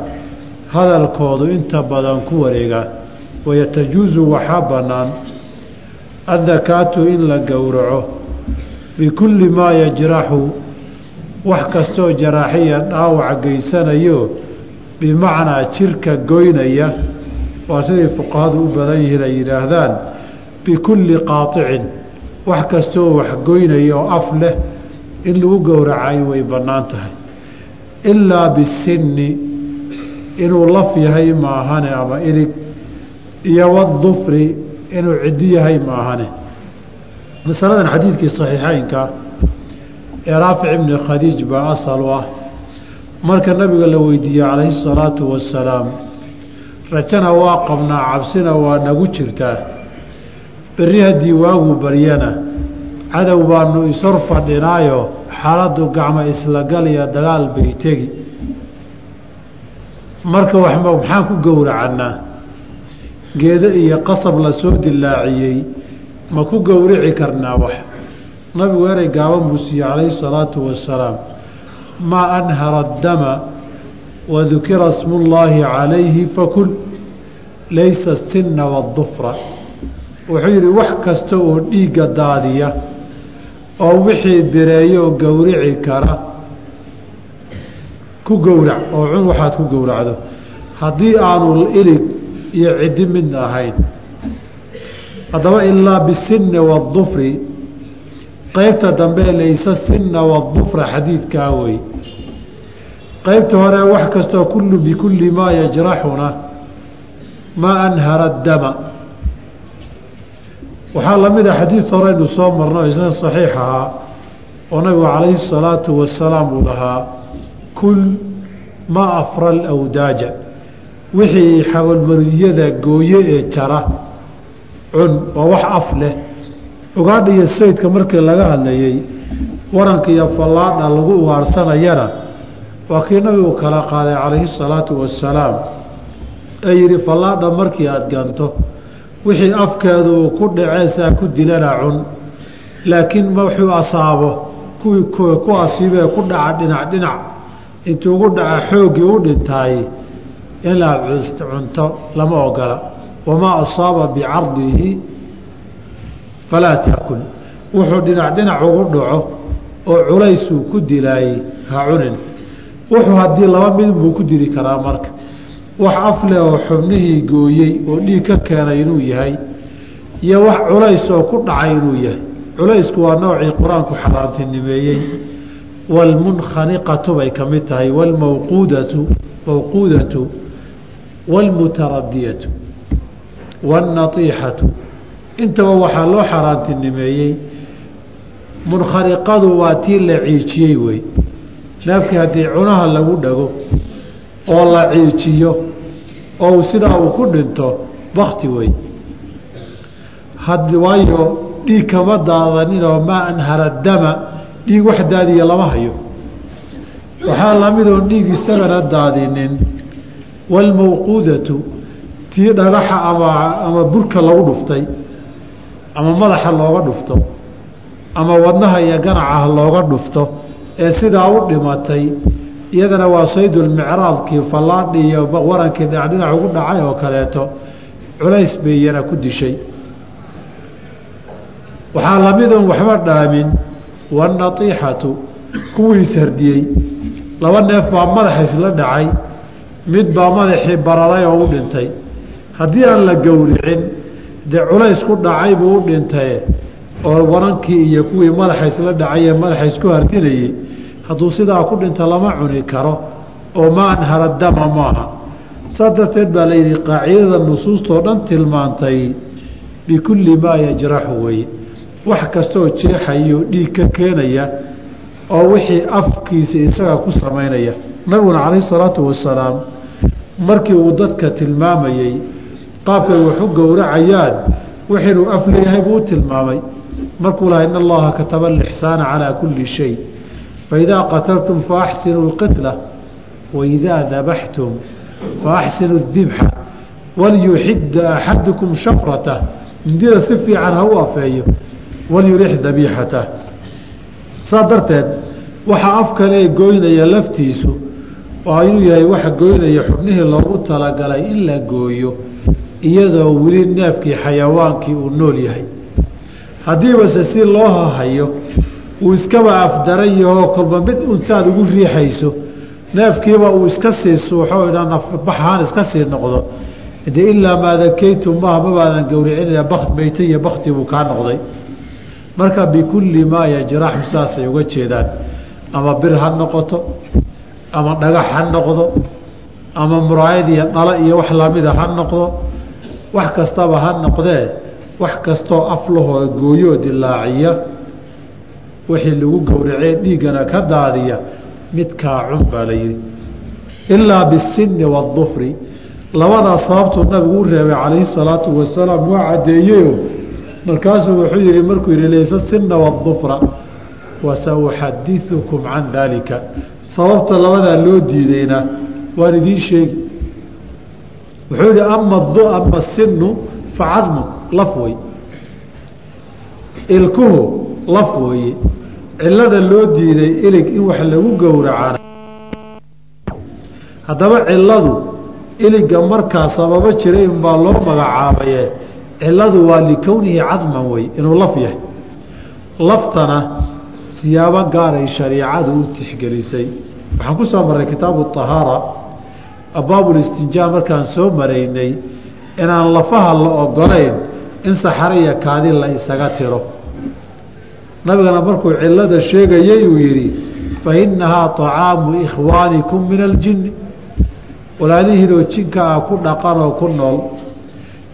Speaker 1: hadalkoodu inta badan ku wareegaan wayatajuusu waxaa bannaan addakaatu in la gowraco bikulli maa yajraxu wax kastoo jaraaxiya dhaawac geysanayo bimacnaa jirka goynaya waa siday fuqahadu u badan yihiin ay yidhaahdaan bikulli qaaicin wax kastoo wax goynaya oo af leh in lagu gowracay way bannaan tahay. Ilaa bisinni inuu laf yahay maahane ama ilig iyo wadufri inuu ciddi yahay maahane. Masaladan xadiidkii saxiixeynka ee raafic ibni khadiij baa asal u ah. Marka nabiga la weydiiyey calayhi salaatu wasalaam rajana waa qabnaa cabsina waa nagu jirtaa. Berri haddii waagu baryana cadow baanu ishor fadhinaayo xaaladdu gacmo isla gal iyo dagaal bay tegi. Marka maxaan ku gowracannaa? Geedo iyo qasab la soo dilaaciyey ma ku gowrici karnaa wax? Nabigu erey gaaban buu siiyey calayhi salaatu wasalaam maa anhara addama wa dukira smullaahi calayhi fakul laysa asinna waadufra wuxuu yidhi wax kasta oo dhiigga daadiya oo wixii bireeyooo gowrici kara ku gowrac oo cun waxaad ku gowracdo haddii aanu ilig iyo ciddi midna ahayn haddaba ilaa bisinni waadufri qaybta dambe laysa sinna waadufra xadiidkaa wey qaybta hore wax kastoo kullu bikulli maa yajraxuna maa anhara addama. Waxaa la mid a xadiid horeynu soo marno isna saxiix ahaa oo nabigu calayhi salaatu wasalaam uu lahaa kul maa afra alawdaaja. Wixii xawalmariyada gooye ee jara cun waa wax af leh. Ugaadha iyo saydka markii laga hadlayey waranka iyo fallaadha lagu ugaarhsanayana waa kii nabigu kala qaaday calayhi salaatu wasalaam ee yidhi fallaadha markii aada ganto wixii afkeedu uu ku dhaceesaa ku dilana cun. Laakiin wuxuu asaabo ku asiibee ku dhaca dhinac dhinac. Intuu ugu dhaca xooggii u dhintaay inaad cunto lama ogola. Wamaa asaaba bicardihi falaa taakul. Wuxuu dhinac dhinac ugu dhaco oo culaysuu ku dilaayey ha cunin wuxuu haddii laba midunbuu ku dili karaa marka. Wax af leh oo xubnihii gooyey oo dhiig ka keenay inuu yahay iyo wax culays oo ku dhacay inuu yahay. Culaysku waa noocii qur'aanku xaaraantinimeeyey waalmunkhaniqatu bay ka mid tahay wlmawquudatu mawquudatu waalmutaradiyatu waannatiixatu intaba waxaa loo xaaraantinimeeyey munkhaniqadu waa tii la ciijiyey wey neefkii haddii cunaha lagu dhago oo la ciijiyo oo sidaa uu ku dhinto bakti wey waayo dhiig kama daadaninoo maa anhara dama dhiig wax daadiya lama hayo. Waxaa lamidoon dhiig isagana daadinin waalmawquudatu tii dhagaxa ama ama burka lagu dhuftay ama madaxa looga dhufto ama wadnaha iyo ganacaha looga dhufto ee sidaa u dhimatay iyadana waa saydulmicraadkii fallaadhi iyo warankii dhinac dhinac ugu dhacay oo kaleeto culays bay iyana ku dishay. Waxaa lamidoon waxba dhaamin waannatiixatu kuwii sardiyey laba neef baa madaxa isla dhacay mid baa madaxii bararay oo u dhintay. Haddii aan la gowricin dee culays ku dhacay buu u dhintaye oo warankii iyo kuwii madaxa isla dhacay ee madaxa isku hardinayey hadduu sidaa ku dhinto lama cuni karo oo ma anhara dama maaha. Saas darteed baa layidhi qaacidada nusuustoo dhan tilmaantay bikulli maa yajraxu weye wax kastooo jeexayo dhiig ka keenaya oo wixii afkiisa isaga ku samaynaya. Nabiguna calayhi salaatu wasalaam markii uu dadka tilmaamayey qaabkay wax gowracayaan wixiinuu af leeyahay buu u tilmaamay. Markuu lahaa in allaha kataba alixsaana calaa kulli shay faidaa qataltum faaxsinuu lqitla waidaa dabaxtum faaxsinuu dibxa walyuxida axadukum shafratah mindida si fiican ha u afeeyo walyurix dabiixatah saa darteed waxaa afkalee gooynaya laftiisu oo inuu yahay waxa gooynaya xubnihii loogu talagalay in la gooyo iyadoo weli neefkii xayawaankii uu nool yahay haddiibase si loo hahayo uu iskaba afdaran yahoo kolba mid unsaad ugu riixayso neefkiiba uu iska sii suuxo inaan afbaxaan iska sii noqdo. De ilaa maa dakaytum maha mabaadan gowricinaya bakt meyta iyo bakti buu kaa noqday. Marka bikulli maa yajraxu saasay uga jeedaan. Ama bir ha noqoto ama dhagax ha noqdo ama muraayad iyo dhalo iyo wax lamida ha noqdo wax kastaba ha noqdee wax kastoo aflahoo gooyoo dilaaciya wixii lagu gowracee dhiiggana ka daadiya midkaa cun baa la yidhi. Ilaa bisinni waadufri labadaas sababtuu nabigu u reebay calayhi salaatu wasalaam waa caddeeyeyo. Markaasuu wuxuu yihi markuu yihi laysa sinna waadufra wasauxadiukum can daalika sababta labadaa loo diidayna waan idiin sheegi. Wuxuu yihi ama ama sinu fa cadmu laf wey ilkuhu laf weeye cilada loo diiday ilig in wax lagu gowracana haddaba ciladu iliga markaa sababo jiray unbaa loo magacaabaye ciladu waa likownihi cadman wey inuu laf yahay. Laftana siyaabo gaaray shariicadu u tixgelisay. Waxaan ku soo marray kitaabu ahaara abaabulistinjaa markaan soo maraynay inaan lafaha la ogolayn in saxaro iyo kaadi la isaga tiro nabigana markuu cilada sheegayay uu yidhi fa innahaa طacaamu ikhwaanikum min aljinni. Walaalihiinoo jinka ah ku dhaqan oo ku nool.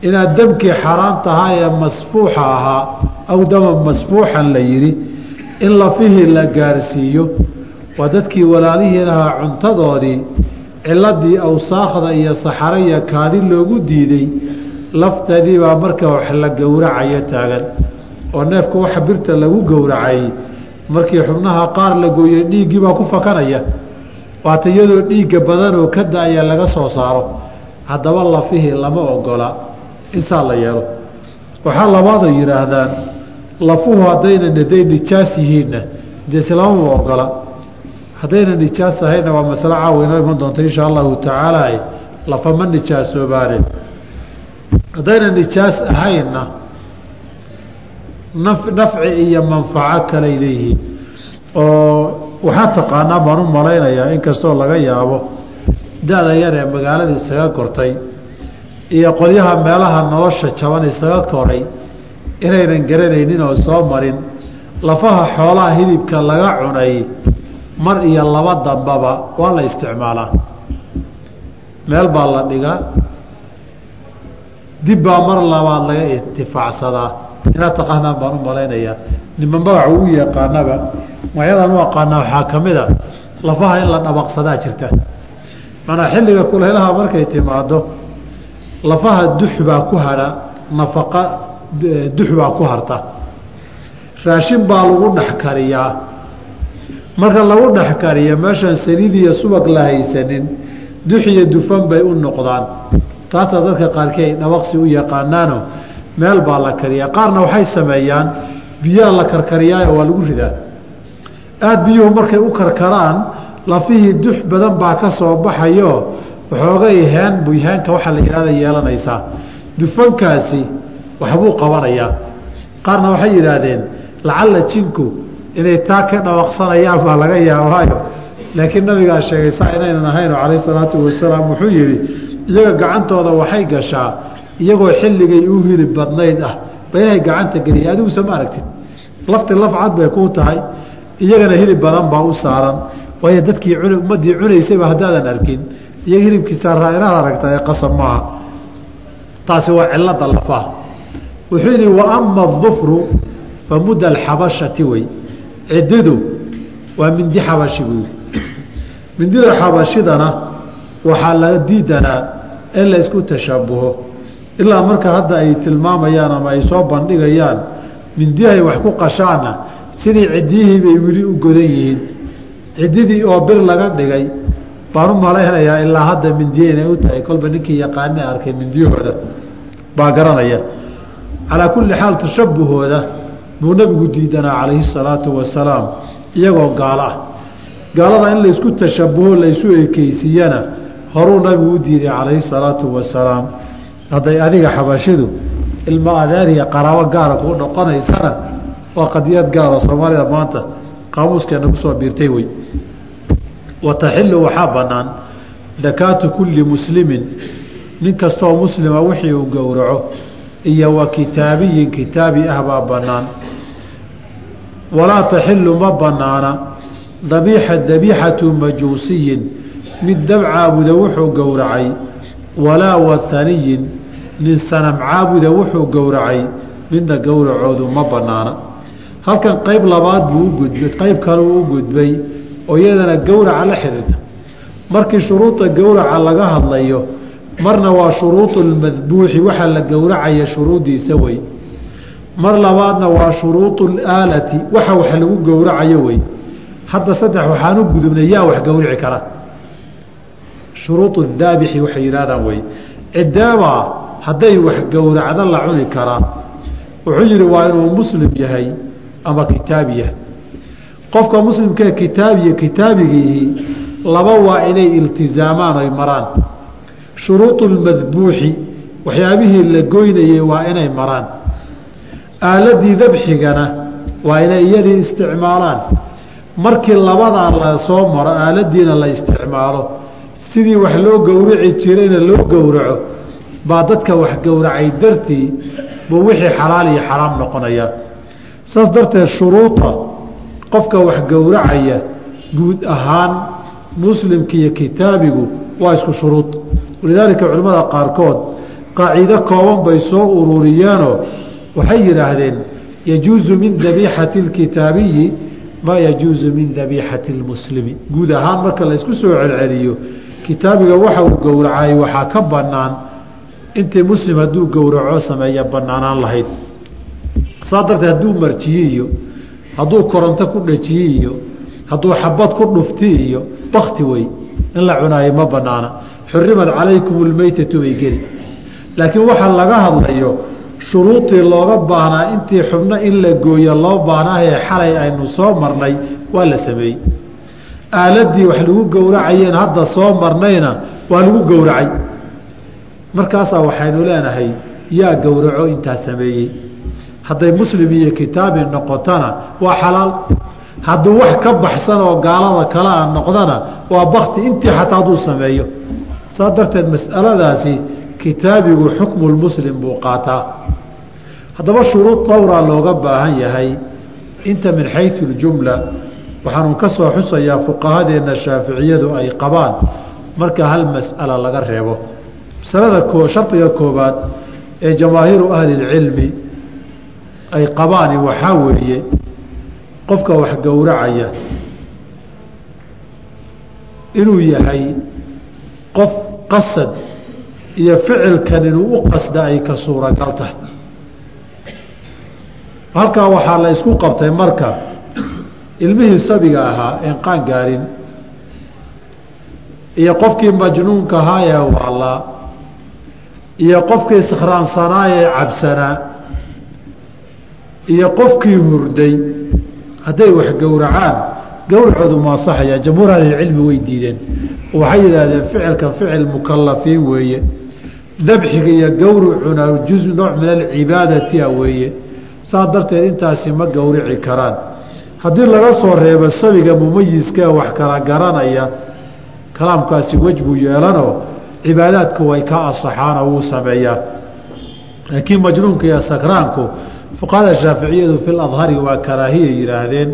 Speaker 1: Inaad demkii xaaraan tahaa ee masfuuxa ahaa aw daman masfuuxan la yidhi in lafihii la gaarsiiyo waa dadkii walaalihiin ahaa cuntadoodii ciladii awsaakhda iyo saxaro iyo kaadi loogu diiday lafteedii baa marka wax la gowracayo taagan oo neefka waxa birta lagu gowracay. Markii xubnaha qaar la gooyey dhiiggii baa ku fakanaya. Waata iyadoo dhiigga badan oo ka da'aya laga soo saaro. Haddaba lafihii lama ogola. Insaa la yeelo. Waxaa labaada yidhaahdaan lafuhu haddaynan haday nijaas yihiinna. Dee islamama ogola. Haddayna nijaas ahayna waa masalo caawa inoo iman doonta insha allahu tacaala lafa ma nijaasoobaane haddayna nijaas ahaynna nafci iyo manfaco kaley leeyihiin. Oo waxaa taqaanaa baan u malaynayaa inkastoo laga yaabo da-da yar ee magaalada isaga kortay iyo qolyaha meelaha nolosha jaban isaga koray inaynan garanaynin oo soo marin lafaha xoolaha hilibka laga cunay mar iyo laba dambaba waa la isticmaalaa. Meel baa la dhigaa dib baa mar labaad laga intifaacsadaa inaad taqaanaan baan u malaynayaa nima magaca u yaqaanaba magacyadaan u aqaanaa waxaa ka a lafaha in la dhabaqsadaa jirta. Manaa xilliga kulaylaha markay timaado lafaha dux baa ku hadha nafaqa dux baa ku harta. Raashin baa lagu dhex kariyaa. Marka lagu dhex kariyo meeshaan saliid iyo subag la haysanin dux iyo dufan bay u noqdaan. Taasaa dadka qaarkii ay dhabaqsi u yaqaanaano meel baa la kariyaa. Qaarna waxay sameeyaan biyaa la karkariyaayo waa lagu ridaa. Aada biyuhu markay u karkaraan lafihii dux badan baa ka soo baxayo waxoogay heen bu heenka waxaa la yihahda yeelanaysaa. Dufankaasi waxbuu qabanayaa. Qaarna waxay yidhaahdeen lacalla jinku inay taa ka dhawaqsanayaan baa laga yaabaayo. Laakiin nabigaa sheegay saa inaynan ahayno calayh salaatu wasalaam wuxuu yidhi iyaga gacantooda waxay gashaa iyagoo xilligay u hilib badnayd ah ba inay gacanta geliya adigusa ma aragtid? Lafti laf cad bay kuu tahay. Iyagana hilib badan baa u saaran. Waayo dadkii ummadii cunaysayba haddaadan arkin. Iyaga hilibkiisa raa inaad aragta ee qasab maaha. Taasi waa cilada lafaha wuxuu yidhi wa adufru fa muda alxabashati wey. Cididu waa mindi xabashi buu yidhi. Mindida xabashidana waxaa la diidanaa in la isku tashabuho ilaa marka hadda ay tilmaamayaan ama ay soo bandhigayaan mindiyahay wax ku qashaanna sidii ciddiyihii bay weli u godan yihiin. Ciddidii oo bir laga dhigay baan u malaynayaa ilaa hadda mindiye inay u tahay. Kolba ninkii yaqaane arkay mindiyahooda baa garanaya. Calaa kulli xaal tashabuhooda buu nabigu diidanaa calayhi salaatu wasalaam iyagoo gaalo ah. Gaalada in laysku tashabuho laysu ekeysiiyana horuu nabigu u diiday calayhi salaatu wasalaam hadday adiga xabashidu ilmo adeeriya qaraabo gaara kuu noqonaysana waa qadiyad gaaro soomaalida maanta qaamuuskeena ku soo biirtay wey wa taxilu waxaa bannaan dakaatu kulli muslimin nin kastoo muslima wixii uu gowraco iyo wa kitaabiyin kitaabi ah baa bannaan. Walaa taxilu ma bannaana dabiixa dabiixatu majuusiyin mid dab caabuda wuxuu gowracay walaa wathaniyin nin sanam caabuda wuxuu gowracay midna gowracoodu ma bannaana halkan qayb labaad buu u gudbay qayb kaleu u gudbay oo iyadana gowraca la xidhiirta markii shuruuda gowraca laga hadlayo marna waa shuruudu lmadbuuxi waxaa la gowracaya shuruuddiisa wey. Mar labaadna waa shuruudu laalati waxa wax lagu gowracayo wey. Hadda saddex waxaan u gudubnay yaa wax gowrici kara shuruudu daabixi waxay yidhahdaan wey. Cideebaa hadday wax gowracda la cuni karaa wuxuu yidhi waa inuu muslim yahay ama kitaabi yahay. Qofka muslimkaee kitaabiya kitaabigiihi laba waa inay iltizaamaan oy maraan. Shuruudu lmadbuuxi waxyaabihii la goynayey waa inay maraan. Aaladii dabxigana waa inay iyadii isticmaalaan. Markii labadaa la soo maro aaladiina la isticmaalo sidii wax loo gowraci jirayna loo gowraco baa dadka wax gowracay dartii buu wixii xalaal iyo xaraam noqonayaa saas darteed shuruuda qofka wax gowracaya guud ahaan muslimka iyo kitaabigu waa isku shuruud. Walidaalika culimmada qaarkood qaaciido kooban bay soo ururiyeenoo waxay yidhaahdeen yajuusu min dabiixati اlkitaabiyi maa yajuusu min dabiixati اlmuslimi guud ahaan marka la isku soo celceliyo kitaabiga waxa uu gowracay waxaa ka bannaan intii muslim hadduu gowraco sameeya bannaanaan lahayd. Saa darteed hadduu marjiye iyo hadduu koronto ku dhajiye iyo hadduu xabad ku dhufti iyo bakti wey in la cunaayo ma banaana xurimad calaykum lmeytatu bay geli. Laakiin waxaa laga hadlayo shuruudii looga baahnaa intii xubno in la gooyo loo baahnaahee xalay aynu soo marnay waa la sameeyey aaladii wax lagu gowracayeen hadda soo marnayna waa lagu gowracay. Markaasaa waxaynu leenahay yaa gowraco intaa sameeyey. Hadday muslim iyo kitaabi noqotona waa xalaal. Hadduu wax ka baxsan oo gaalada kale a noqdana waa bakti intii xataa hadduu sameeyo. Saa darteed mas'aladaasi kitaabigu xukmulmuslim buu qaataa. Haddaba shuruud dowraa looga baahan yahay inta min xayu ljumla waxaanu ka soo xusayaa fuqahadeenna shaaficiyadu ay qabaan marka hal mas'ala laga reebo. Masalada shardiga koobaad ee jamaahiiru ahlilcilmi ay qabaani waxaa weeye qofka wax gowracaya inuu yahay qof qasad iyo ficilkan inuu u qasda ay ka suuragal tahay. Halkaa waxaa la isku qabtay marka ilmihii sabiga ahaa een qaan gaarin. Iyo qofkii majnuunka ahaa ee waalaa iyo qofkii sikhraansanaa ee cabsanaa iyo qofkii hurday. Hadday wax gowracaan. Gowracoodu ma asaxaya jamhuur ahlilcilmi way diideen. Waxay yidhaahdeen ficilka ficil mukalafiin weeye. Dabxiga iyo gowracuna juz nooc min alcibaadatia weeye. Saa darteed intaasi ma gowrici karaan haddii laga soo reebo sabiga mumayiskaee wax kala garanaya kalaamkaasi wej buu yeelanoo cibaadaadku way ka asaxaanoo wuu sameeyaa laakiin majnuunka iyo sakraanku fuqahada shaaficiyadu fil adhari waa karaahiya yidhaahdeen.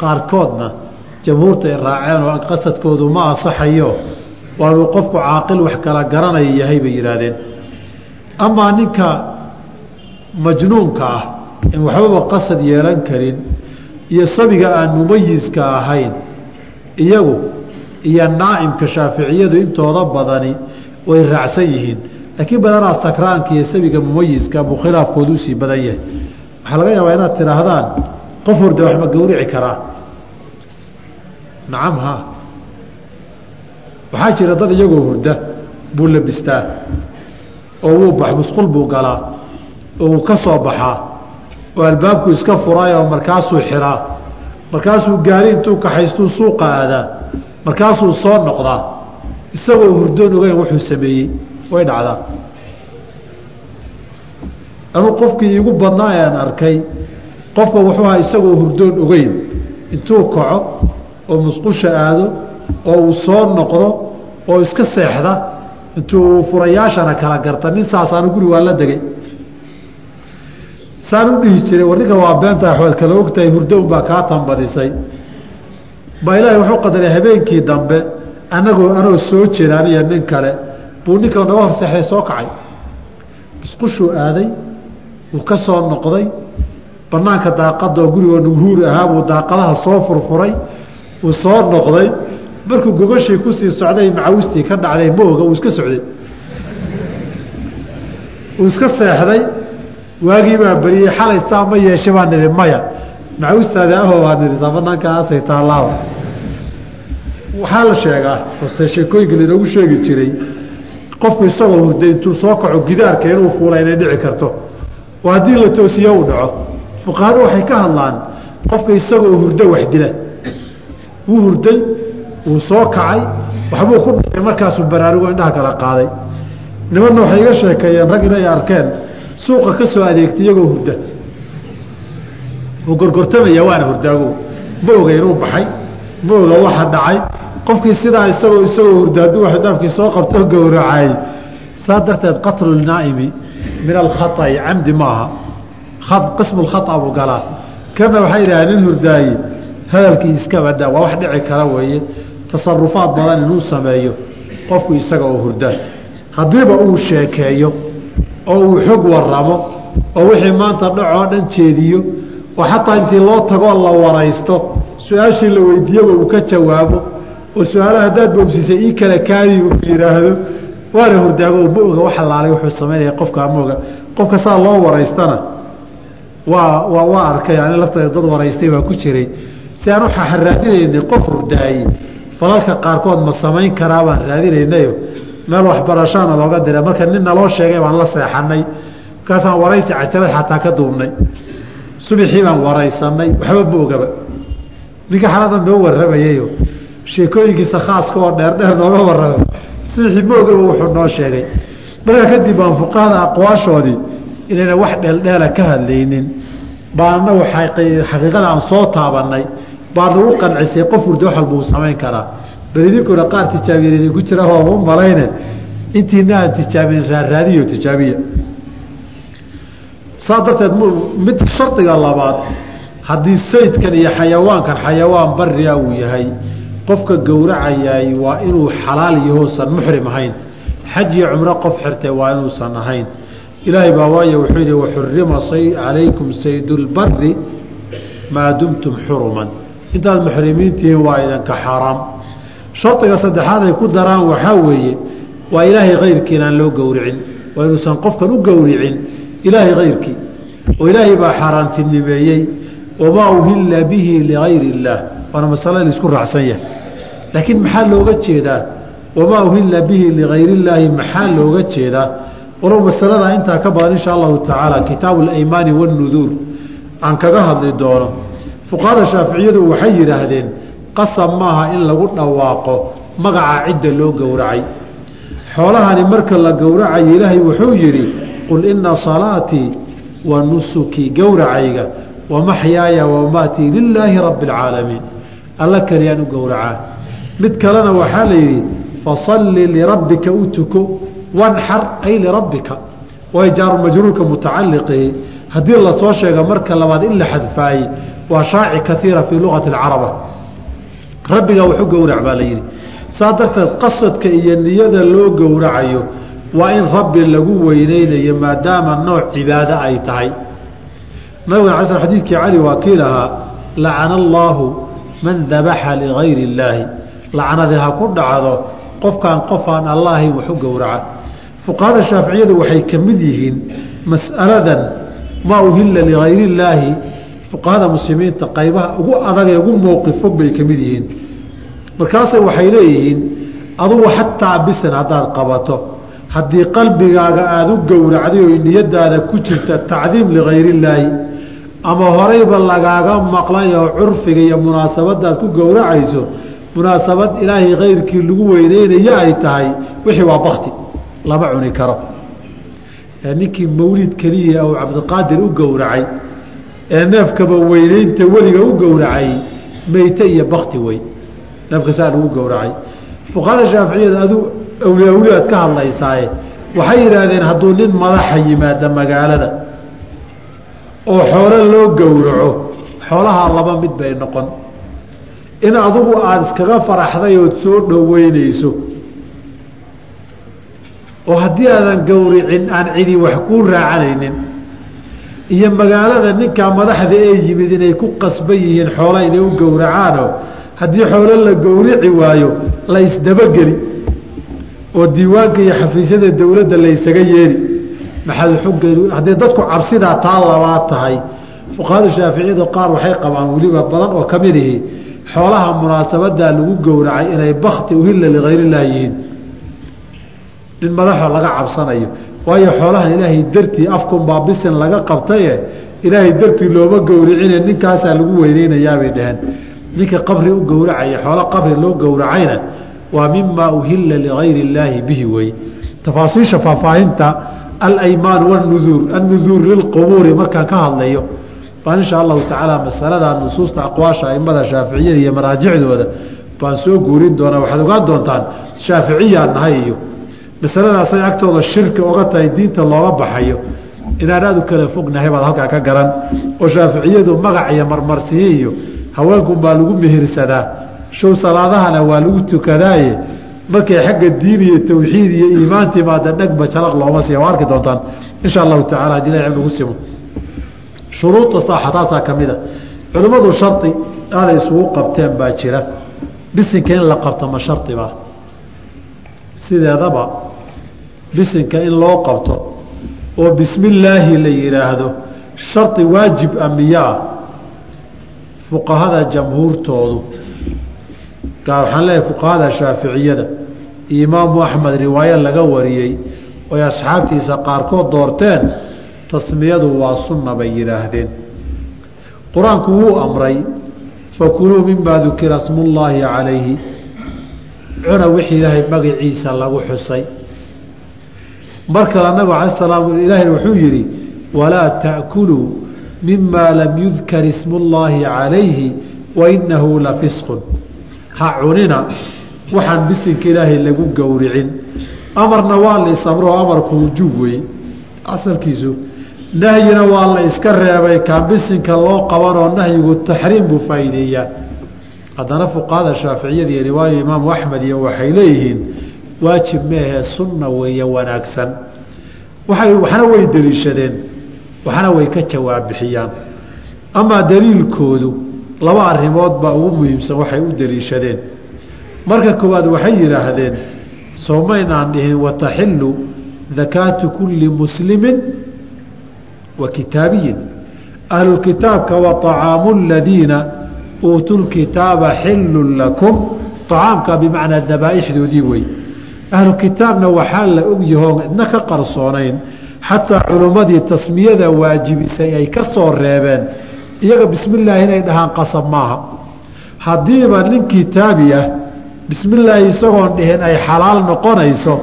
Speaker 1: Qaarkoodna jamhuurta ay raaceen oo qasadkoodu ma asaxayo waanuu qofku caaqil wax kala garanaya yahay bay yidhaahdeen. Amaa ninka majnuunka ah in waxbaba qasad yeelan karin iyo sabiga aan mumayiska ahayn iyagu iyo naa'imka shaaficiyadu intooda badani way raacsan yihiin. Laakiin badanaa sakraanka iyo sabiga mumayiska buu khilaafkoodu u sii badan yahay. Waxaa laga yaabaa inaad tidhaahdaan qof hurda wax ma karaa nacam ha waxaa jira dad iyagoo hurda buu labistaa oo wuu bax musqul buu galaa oo uu ka soo baxaa oo albaabku iska furaayoo markaasuu xiraa markaasuu gaari intuu kaxaystuu suuqa aadaa. Markaasuu soo noqdaa. Isagoo hurdoon ogeyn wuxuu sameeyey. Way dhacdaa. Anuu qofkii iigu badnaa aan arkay. Qofka wuxuu ahaa isagoo hurdoon ogeyn. Intuu kaco oo musqusha aado oo uu soo noqdo oo iska seexda intuu furayaashana kala garta. Nin saasaanu guri waa la degay saan u dhihi jiray war ninka waa beenta waxaad kala ogtahay hurdown baa kaa tambadisay baa ilaahay wuxuu qadaray habeenkii dambe anagoo anoo soo jeeda aniyo nin kale. Buu ninka naga horseexday soo kacay. Musqushuu aaday wuu ka soo noqday. Banaanka daaqadoo gurigoo nughuur ahaa buu daaqadaha soo furfuray uu soo noqday. Markuu gogashii ku sii socday macawistii ka dhacday ma oga uu iska socday. Uu iska seexday waagii baa beriyey xalay saa ma yeeshe baa nidhi maya macawistaadi aho waa nidhi saa banaankaasay waxaa la sheegaa ose sheekooyinka lainoogu sheegi jiray qofku isagoo hurday intuu soo kaco gidaarka inuu fuula inay dhici karto. Oo haddii la toosiyo uu dhaco. Fuqahadu waxay ka hadlaan qofka isagoo hurdo wax dila. Wuu hurday wuu soo kacay waxbuu ku dhintay markaasuu baraarugo indhaha kala qaaday. Nimanna waxay iga sheekeeyeen rag inay arkeen suuqa ka soo adeegtay iyagoo hurda. Gorgortamaya waana hurdaago ma oga inuu baxay. Ma oga waxa dhacay. Qofkii sidaa isagoo isagoo hurda hadduu wax dhaafkii soo qabto gowracay. Saa darteed qatlu naa'imi min alkhaai camdi maaha. Qismu lkhaa buu galaa. Kana waxay yidhahdeen nin hurdaaye hadalkii iska badaa waa wax dhici kara weeye. Tasarufaad badan inuu sameeyo. Qofku isaga oo hurda. Haddiiba uu sheekeeyo oo uu xog waramo oo wixii maanta dhacoo dhan jeediyo oo xataa intii loo tagoo la waraysto su'aashii la weydiiyaba uu ka jawaabo oo su'aalaha haddaad boobsiisay ii kala kaadi yidhaahdo waana hurdaago ma oga wax alaalay wuxuu samaynaya qofkaa ma oga qofka saa loo waraystana waa waa waa arkay ani lafteeda dad waraystay baa ku jiray. Si aan waxaa raadinaynay qof hurdaaye falalka qaarkood ma samayn karaa baan raadinaynayo meel waxbarashaana looga dira. Marka nin naloo sheegay baan la seexanay markaasaan waraysi cajabad xataa ka duubnay. Subixii baan waraysanay. Waxba ma ogaba. Ninka xalada noo warramayayo sheekooyinkiisa khaaska oo dheerdheer nooga warramay subixii ma wuxuu noo sheegay. Markaa kadib baan fuqahada aqwaashoodii inayna wax dheeldheela ka hadlaynin. Baana xaqiiqada aan soo taabanay baa nagu qancisay qof hurda wax walba uu samayn karaa bal idinkuna qaar tijaabiyan idinku jira hooma u malayne. Intiina aan tijaabin raaraadiyo tijaabiya. Saa darteed mid shardiga labaad haddii saydkan iyo xayawaankan xayawaan baria uu yahay qofka gowracayaay waa inuu xalaal yahousan muxrim ahayn. Xaj iyo cumro qof xirtay waa inuusan ahayn. Ilaahay baa waayo wuxuu yidhi waxurima calaykum saydulbari maa dumtum xuruman. Intaad muxrimiintihiin waa idinka xaaraam shardiga saddexaad ay ku daraan waxaa weeye waa ilaahay kayrkii inaan loo gowricin waa inuusan qofkan u gowricin ilaahay kayrkii oo ilaahay baa xaaraantinimeeyey wamaa uhilla bihi ligayri illaah waana masale la isku raacsan yahay. Laakiin maxaa looga jeedaa? Wamaa uhilla bihi ligayri illaahi maxaa looga jeedaa? Walow masaladaa intaa ka badan insha allahu tacaala kitaabu alaymaani wanuduur aan kaga hadli doono. Fuqahada shaaficiyadu waxay yidhaahdeen qasab maaha in lagu dhawaaqo magaca cidda loo gowracay. Xoolahani marka la gowracayo ilaahay wuxuu yidhi qul ina salaatii wa nusukii gowracayga wa maxyaaya wamaatii lilaahi rabbi alcaalamiin alla keliyaan u gowracaa mid kalena waxaa la yidhi fasalli lirabbika u tuko wanxar ay lirabbika way jaarumajruurka mutacaliqihi haddii la soo sheega marka labaad in la xadfaayey waa shaaci kaiira fii luqati alcaraba rabbigaa waxu gowrac baa la yidhi. Saa darteed qasadka iyo niyada loo gowracayo waa in rabbi lagu weyneynayo maadaama nooc cibaado ay tahay. Nabigana ala sl xadiidkii cali waa kii lahaa lacana allaahu man dabaxa ligayri illaahi lacnadi ha ku dhacdo qofkaan qofaan allahayn wax u gowraca. Fuqahada shaaficiyadu waxay ka mid yihiin mas'aladan maa uhilla ligayr illaahi fuqahada muslimiinta qaybaha ugu adag ee ugu mowqifog bay ka mid yihiin. Markaase waxay leeyihiin adugu xataa bisan haddaad qabato haddii qalbigaaga aada u gowracday oo niyadaada ku jirta tacdiim ligayr illaahi ama horeyba lagaaga maqlay oo curfiga iyo munaasabadaad ku gowracayso munaasabad ilaahay kayrkii lagu weyneynayo ay tahay wixii waa bakti lama cuni karo. Ninkii mawlid keliya ou cabdiqaadir u gowracay ee neefkaba weyneynta weliga u gowracay meyte iyo bakti wey. Neefka saa lagu gowracay. Fuqahada shaaficiyada adu awliya awliyaad ka hadlaysaaye waxay yidhaahdeen hadduu nin madaxa yimaada magaalada oo xoolo loo gowraco xoolahaa laba mid bay noqon. In adugu aada iskaga faraxday ood soo dhoweynayso oo haddii aadan gowricin aan cidi wax kuu raacanaynin iyo magaalada ninkaa madaxda ee yimid inay ku qasban yihiin xoola inay u gowracaano haddii xoolo la gowrici waayo la isdabageli oo diiwaanka iyo xafiisyada dowladda la ysaga yeeli. Maxaad haddii dadku cabsidaa taa labaad tahay fuqahada shaaficiyadu qaar waxay qabaan weliba badan oo ka mid ihi xoolaha munaasabadaa lagu gowracay inay bakti uhilla ligayr illaahi yihiin. Nin madaxoo laga cabsanayo waayo xoolahan ilaahay dartii afkunbaa bisin laga qabtaye ilaahay dartii looma gowricine ninkaasaa lagu weyneynayaabay dhaheen. Ninka qabri u gowracaya xoolo qabri loo gowracayna waa mimaa uhilla ligayri illaahi bihi wey. Tafaasiisha faahfaahinta alaymaan wnuduur annuduur lilqubuuri markaan ka hadlayo baan insha allahu tacaala masalada nusuusta aqwaasha aimada shaaficiyada iyo maraajicdooda baan soo guurin doonaa. Waxaad ogaan doontaan shaaficiyaan nahay iyo masaladaasay agtooda shirki oga tahay diinta looga baxayo inaan aad u kala fognahay baad halkaa ka garan. Oo shaaficiyadu magac iyo marmarsiye iyo haweenkunbaa lagu mehirsadaa show salaadahana waa lagu tukadaaye markay xagga diin iyo tawxiid iyo iimaan timaada dhegba jalaq looma siiya waa arki doontaan. Insha allahu tacala haddii ilahi nagu simo. Shuruuda saaxa taasaa ka mid a. Culimmadu shardi aaday isugu qabteen baa jira. Bisinka in la qabto ma shardibaa sideedaba bisinka in loo qabto oo bismi illaahi la yidhaahdo shardi waajib a miyaa fuqahada jamhuurtoodu waxaan leeyahay fuqahada shaaficiyada imaamu axmed riwaayo laga wariyey oy asxaabtiisa qaarkood doorteen tasmiyadu waa sunna bay yidhaahdeen qur'aanku wuu amray fakuluu mimaa dukira smullaahi calayhi cuna wixii ilaahay magaciisa lagu xusay mar kale nabigu ala salaam ilaahayna wuxuu yidhi walaa ta'kuluu mimaa lam yudkar ismullaahi calayhi wainahu la fisqun. Ha cunina waxaan bisinka ilaahay lagu gowricin. Amarna waa la isamroo amarku wujuub wey asalkiisu nahyina waa la iska reebay kaan bisinka loo qabanoo nahyigu taxriim buu faa'iideeyaa. Haddana fuqahada shaaficiyada iyo riwaayo imaamu axmed iyo waxay leeyihiin waajib meahee sunna weeye wanaagsan. Waxna way deliishadeen waxna way ka jawaab bixiyaan. Amaa daliilkoodu laba arrimood baa ugu muhiimsan waxay u deliishadeen. Marka koowaad waxay yidhaahdeen soomaynaan dhihin wataxilu dakaatu kulli muslimin wa kitaabiyin. Ahlulkitaabka wa طacaamu ladiina uutuu lkitaaba xilun lakum. Acaamka bimacnaa dabaa'ixdoodii wey ahlukitaabna waxaa la ogyahoon idna ka qarsoonayn xataa culummadii tasmiyada waajibisay ay ka soo reebeen iyaga bismi illaahi inay dhahaan qasab maaha. Haddiiba nin kitaabi ah bismi illaahi isagoon dhihin ay xalaal noqonayso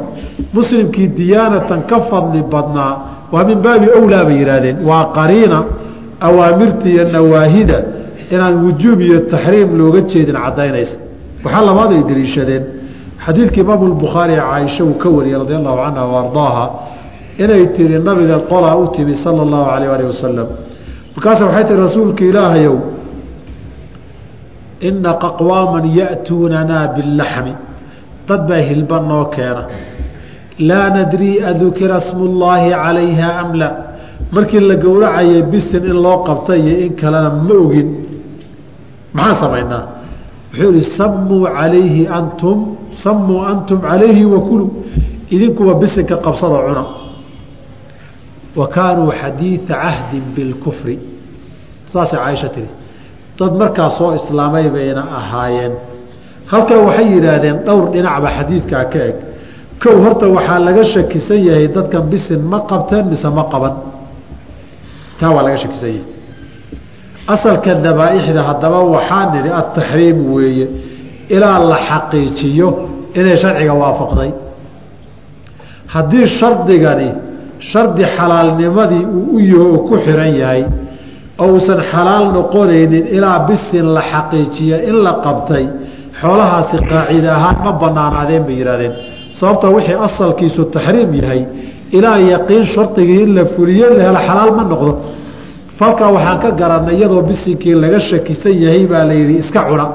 Speaker 1: muslimkii diyaanatan ka fadli badnaa waa min baabi owlaa bay yidhaahdeen. Waa qariina awaamirta iyo nawaahida inaan wujuub iyo taxriim looga jeedin caddaynaysa waxaa labaad ay deliishadeen xadiidka imaamu lbukhaari caaisha uu ka wariyey radi allahu canha wa inay tiri nabiga qolaa u timi sala allahu alayh alih wasalam markaasa waxay tihi rasuulka ilaahayow ina aqwaaman ya'tuunanaa biاllaxmi dad baa hilba noo keena. Laa nadrii adukira smu llaahi calayha am la. Markii la gowracayay bisin in loo qabta iyo in kalena ma ogin. Maxaan samaynaa wuxuu ihi sammuu calayhi antum sammuu antum calayhi wakuluu idinkuba bisinka qabsada cuna. Wa kaanuu xadiida cahdin bilkufri saasay caaisha tiri dad markaa soo islaamay bayna ahaayeen. Halkan waxay yidhaahdeen dhowr dhinacba xadiidkaa ka eg. Kow horta waxaa laga shakisan yahay dadkan bisin ma qabteen mise ma qaban. Taa waa laga shakisan yahay asalka dabaaixda haddaba waxaa nidhi ataxriim weeye ilaa la xaqiijiyo inay sharciga waafaqday. Haddii shardigani shardi xalaalnimadii uu u yaho oo ku xiran yahay oo uusan xalaal noqonaynin ilaa bisin la xaqiijiya in la qabtay xoolahaasi qaacida ahaan ma banaanaadeen bay yidhahdeen sababta wixii asalkiisu taxriim yahay ilaa yaqiin shardigii in la fuliyo la helo xalaal ma noqdo falkaa waxaan ka garanay iyadoo bisinkii laga shakisan yahay baa la yidhi iska cuna.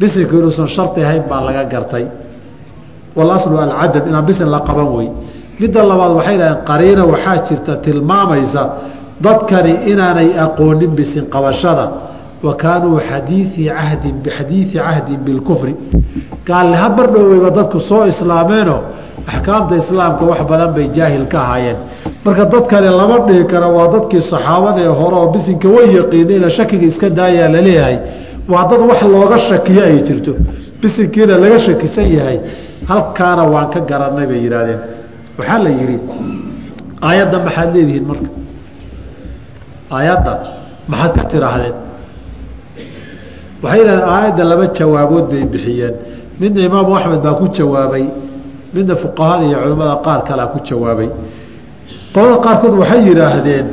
Speaker 1: Bisinku inuusan shardi ahayn baa laga gartay. Walaslu alcadad inaan bisin la qaban wey. Midda labaad waxay dhahdeen qariina waxaa jirta tilmaamaysa dadkani inaanay aqoonin bisin qabashada. Wa kaanuu xadiii cahdin bixadiidi cahdin bilkufri gaalniha bardhoweyba dadku soo islaameenoo axkaamta islaamka wax badan bay jaahil ka ahaayeen. Marka dadkani lama dhihi kara waa dadkii saxaabada ee hore oo bisinka way yaqiinayna shakiga iska daayaa la leeyahay waa dad wax looga shakiyo ay jirto. Bisinkiina laga shakisan yahay. Halkaana waan ka garanay bay yidhaahdeen. Waxaa la yidhi aayadda maxaad leedihiin marka? Aayadda maxaad ka tiraahdeen waxay yidhahdeen aayadda laba jawaabood bay bixiyeen. Midna imaamu axmed baa ku jawaabay midna fuqahada iyo culimmada qaar kalea ku jawaabay. Qolada qaarkood waxay yidhaahdeen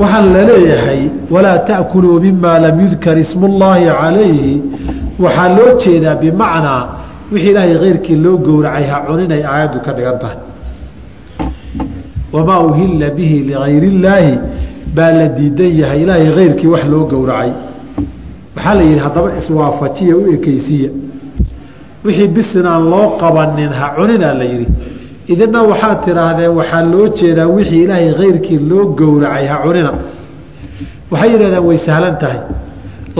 Speaker 1: waxaan la leeyahay walaa ta'kuluu mima lam yudkar ismullaahi calayhi. Waxaa loo jeedaa bimacnaa wixii ilaahay keyrkii loo gowracay ha cuninay aayaddu ka dhigan tahay. Wamaa uhilla bihi ligayr illaahi baa la diidan yahay ilaahay keyrkii wax loo gowracay. Waxaa la yidhi haddaba iswaafajiya u ekeysiya wixii bisinaan loo qabanin ha cuninaa la yidhi. Idina waxaad tidhaahdeen waxaa loo jeedaa wixii ilaahay keyrkii loo gowracay ha cunina. Waxay yidhahdeen way sahlan tahay.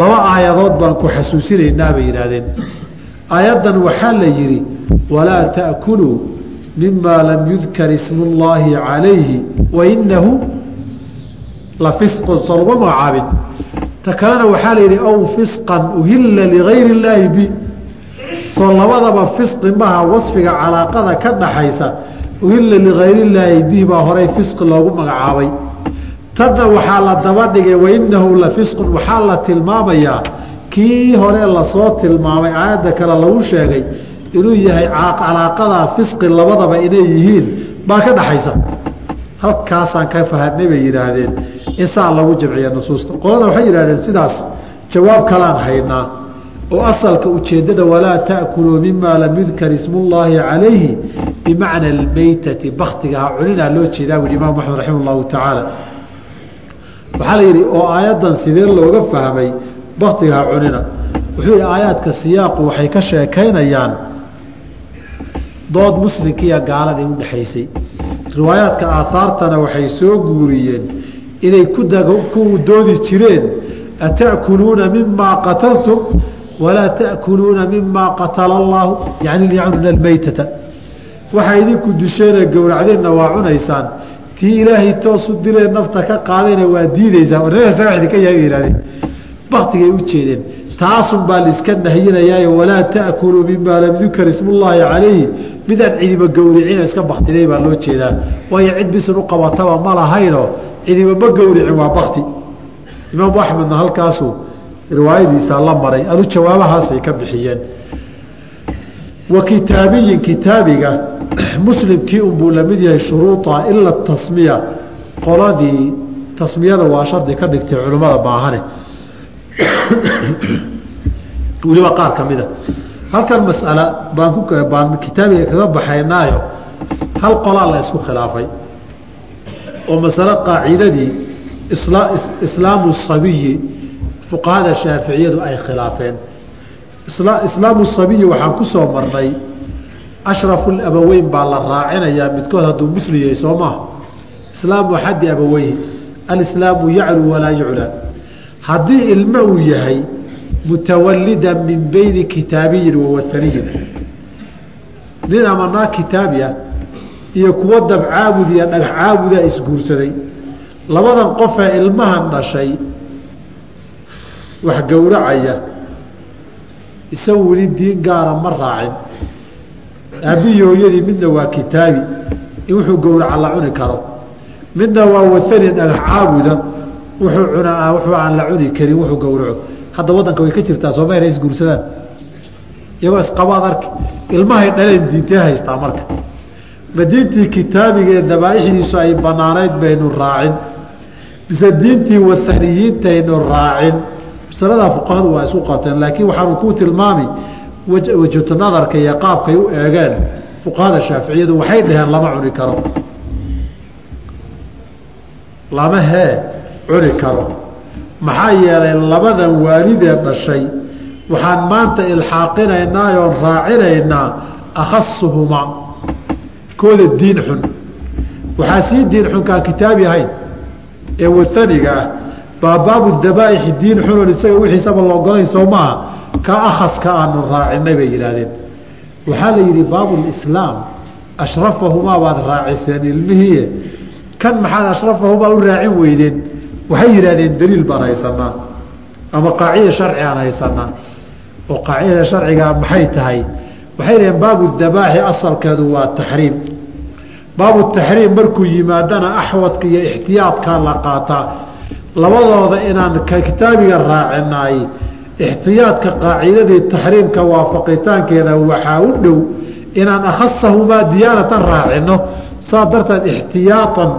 Speaker 1: Laba aayadood baan ku xasuusinaynaa bay yidhaahdeen. Aayaddan waxaa la yidhi walaa ta'kuluu mima lam yudkar ismu llaahi calayhi wainahu la fisqun. Soo laguma magacaabin ta kalena waxaa la yidhi aw fisqan uhilla ligayri illaahi bi soo labadaba fisqi maha wasfiga calaaqada ka dhaxaysa uhilla ligayr illaahi bihi baa horay fisqi loogu magacaabay. Tanna waxaa la daba dhigay wainahu la fisqun waxaa la tilmaamayaa kii hore la soo tilmaamay aayadda kale lagu sheegay inuu yahay calaaqadaa fisqi labadaba inay yihiin baa ka dhaxaysa. Halkaasaan ka fahanay bay yidhaahdeen in saa lagu jamciya nusuusta. Qolada waxay yidhahdeen sidaas jawaab kalaan haynaa oo asalka ujeeddada walaa ta'kuluu mima lam yudkar ismullaahi calayhi bimacna almeytati baktiga ha cuninaa loo jeedaa wui imaam axmed raximah llahu tacaala. Waxaa la yidhi oo aayaddan sidee looga fahmay baktiga ha cunina? Wuxuu yidhi aayaadka siyaaqu waxay ka sheekaynayaan dood muslimkiiyo gaaladii u dhexaysay riwaayaadka aahaartana waxay soo guuriyeen inay ku doodi jireen ata'kuluuna mimaa qataltum walaa ta'kuluuna mimaa qatala allaahu yani yacnuna almeytata waxaa idinku disheenee gowracdeenna waa cunaysaan. Tii ilaahay toosu dilee nafta ka qaadayna waa diidaysaa warsaga idinka yihahdeen baktigay u jeedeen. Taasun baa laiska nahyinayaayo walaa ta'kuluu mimaa lam yudkar ismullaahi calayhi. Midaan cidiba gowricino iska baktiday baa loo jeedaa. Waayo cid bisin u qabataba ma lahaynoo cidiba ma gowricin waa bakti imaamu axmedna halkaasuu riwaayadiisa la maray adu jawaabahaasay ka bixiyeen. Wa kitaabiyin kitaabiga muslimkii unbuu la mid yahay shuruuda ila tasmiya. Qoladii tasmiyada waa shardi ka dhigtay culimmada baahane. Weliba qaar ka mida halkan masala baan ku baan kitaabiga kaga baxaynaayo hal qolaa la isku khilaafay. Oo masale qaacidadii islaamu sabiyi fuqahada shaaficiyadu ay khilaafeen. Islaamu sabiyi waxaan ku soo marnay ashrafu abaweyn baa la raacinayaa midkood hadduu musli yahay soo maha islaamu axadi abaweyhi alislaamu yaclu walaa yuclaa haddii ilmo uu yahay mutawalida min beyni kitaabiyin wa waaniyin nin ama naag kitaabi ah iyo kuwo dab caabud iyo dhagax caabuda isguursaday labadan qofee ilmahan dhashay wax gowracaya isagu weli diin gaara ma raacin. Aabbihi hooyadii midna waa kitaabi in wuxuu gowraca la cuni karo. Midna waa waani dhagax caabuda wuxuu cunaa wuxuu aan la cuni karin wuxuu gowraco. Hadda waddanka way ka jirtaa sooma inay isguursadaan? Iyagoo isqabaad arki ilmahay dhaleen diintee haystaa marka. Ma diintii kitaabigee dabaaixdiisu ay banaanayd baynu raacin mise diintii waaniyiintaynu raacin masaladaa fuqahadu waa isku qabteen laakiin waxaanu ku tilmaami wajhatu nadarka iyo qaabkay u eegeen fuqahada shaaficiyadu waxay dhaheen lama cuni karo. Lama hee cuni karo. Maxaa yeelay labadan waalidee dhashay waxaan maanta ilxaaqinaynaa oon raacinaynaa akhasuhumaa kooda diin xun. Waxaa sii diin xunkaan kitaabi ahayn ee waaniga ah baa baabu dabaaixi diin xunon isaga wixiisaba la ogolayn soo maaha. Ka akhaska aanu raacinay bay yidhaahdeen. Waxaa la yidhi baabulislaam ashrafahumaa baad raaciseen ilmihiie kan maxaad ashrafahumaa u raacin weydeen? Waxay yidhahdeen daliil baan haysanaa ama qaacida sharci aan haysanaa. Oo qaacidada sharcigaa maxay tahay? Waxay dhaheen baabu dabaaxi asalkeedu waa taxriim. Baabu taxriim markuu yimaadana axwadka iyo ixtiyaadkaa la qaataa labadooda inaan kitaabiga raacinaay ixtiyaadka qaacidadii taxriimka waafaqitaankeeda waxaa u dhow inaan akhasahumaa diyaanatan raacino saa darteed ixtiyaatan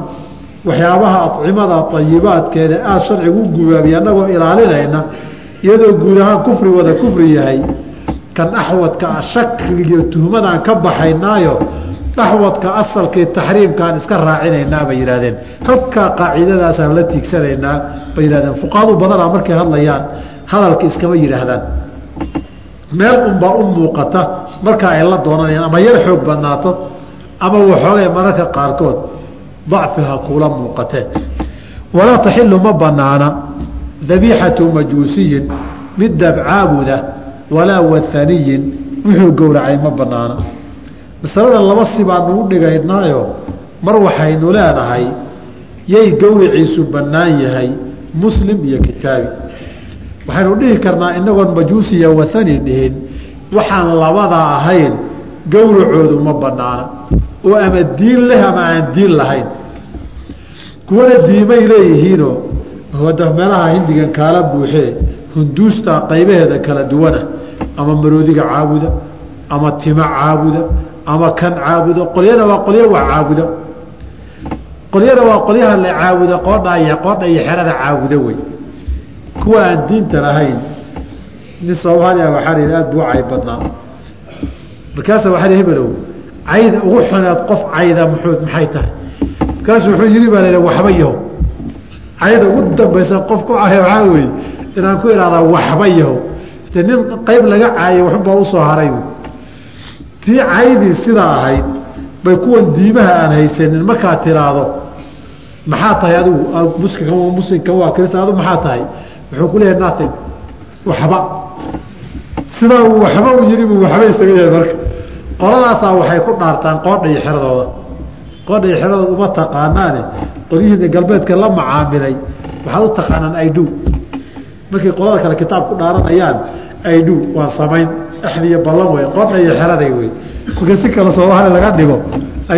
Speaker 1: waxyaabaha acimada ayibaadkeeda aada sharcigu gubaabiya annagoo ilaalinayna iyadoo guud ahaan kufri wada kufri yahay kan axwadka shakligiyo tuhmadaan ka baxaynaayo axwadka asalkii taxriimkaan iska raacinaynaa bay yidhahdeen halkaa qaacidadaasaan la tiigsanaynaa bay yihahdeen fuqahadu badanaa markay hadlayaan hadalka iskama yidhaahdaan. Meel unbaa u muuqata markaa ay la doonanayaan ama yar xoog badnaato ama waxoogay mararka qaarkood dacfiha kuula muuqatee. Walaa taxilu ma banaana dabiixatu majuusiyin mid dabcaabuda walaa waaniyin wuxuu gowracay ma banaana masalada laba si baanu u dhigaynaayo mar waxaynu leenahay yay gowriciisu bannaan yahay muslim iyo kitaabi. Waxaynu dhihi karnaa inagoon majuusiya waani dhihin waxaan labada ahayn gowracoodu ma banaana oo ama diin leh ama aan diin lahayn. Kuwana diimay leeyihiinoo meelaha hindigan kaala buuxee hunduusta qaybaheeda kala duwana ama maroodiga caabuda ama tima caabuda ama kan caabuda qolyana waa qolyo wax caabuda qolyana waa qolyaha la caabuda qoodha qoodha iyo xerada caabuda wey. Kuwa aan diinta lahayn nin soomaaliya waxaa la yidhi aad buu cay badnaa. Markaasa waxaa hebelow cayda ugu xuneed qof cayda muxuu maxay tahay? Markaasuu wuxuu yidhi baa la yidhi waxba yahow. Cayda ugu dambaysa qof ku caya waxaa weeye inaan ku ihahdaa waxba yahow. De nin qayb laga caayay waxbaa u soo haray tii caydii sidaa ahayd bay kuwan diimaha aan haysanin markaa tiraahdo maxaa tahay adigu? Muslimka muslimka waa kristan adigu maxaa tahay? Wuxuu ku nothing. Waxba. Sidaa uu waxba u yidhi buu waxba isaga yahay marka. Qoladaasaa waxay ku dhaartaan qoodha iyo xeradooda qoodha iyo xeradooda uma taqaanaane. Qolyihiina galbeedka la macaamilay. Waxaad u taqaanaan ido markay qolada kale kitaab ku dhaaranayaan ido waa samayn axdiyo ballan wey qoodha iyo xeraday wey marka si kale soomaali laga dhigo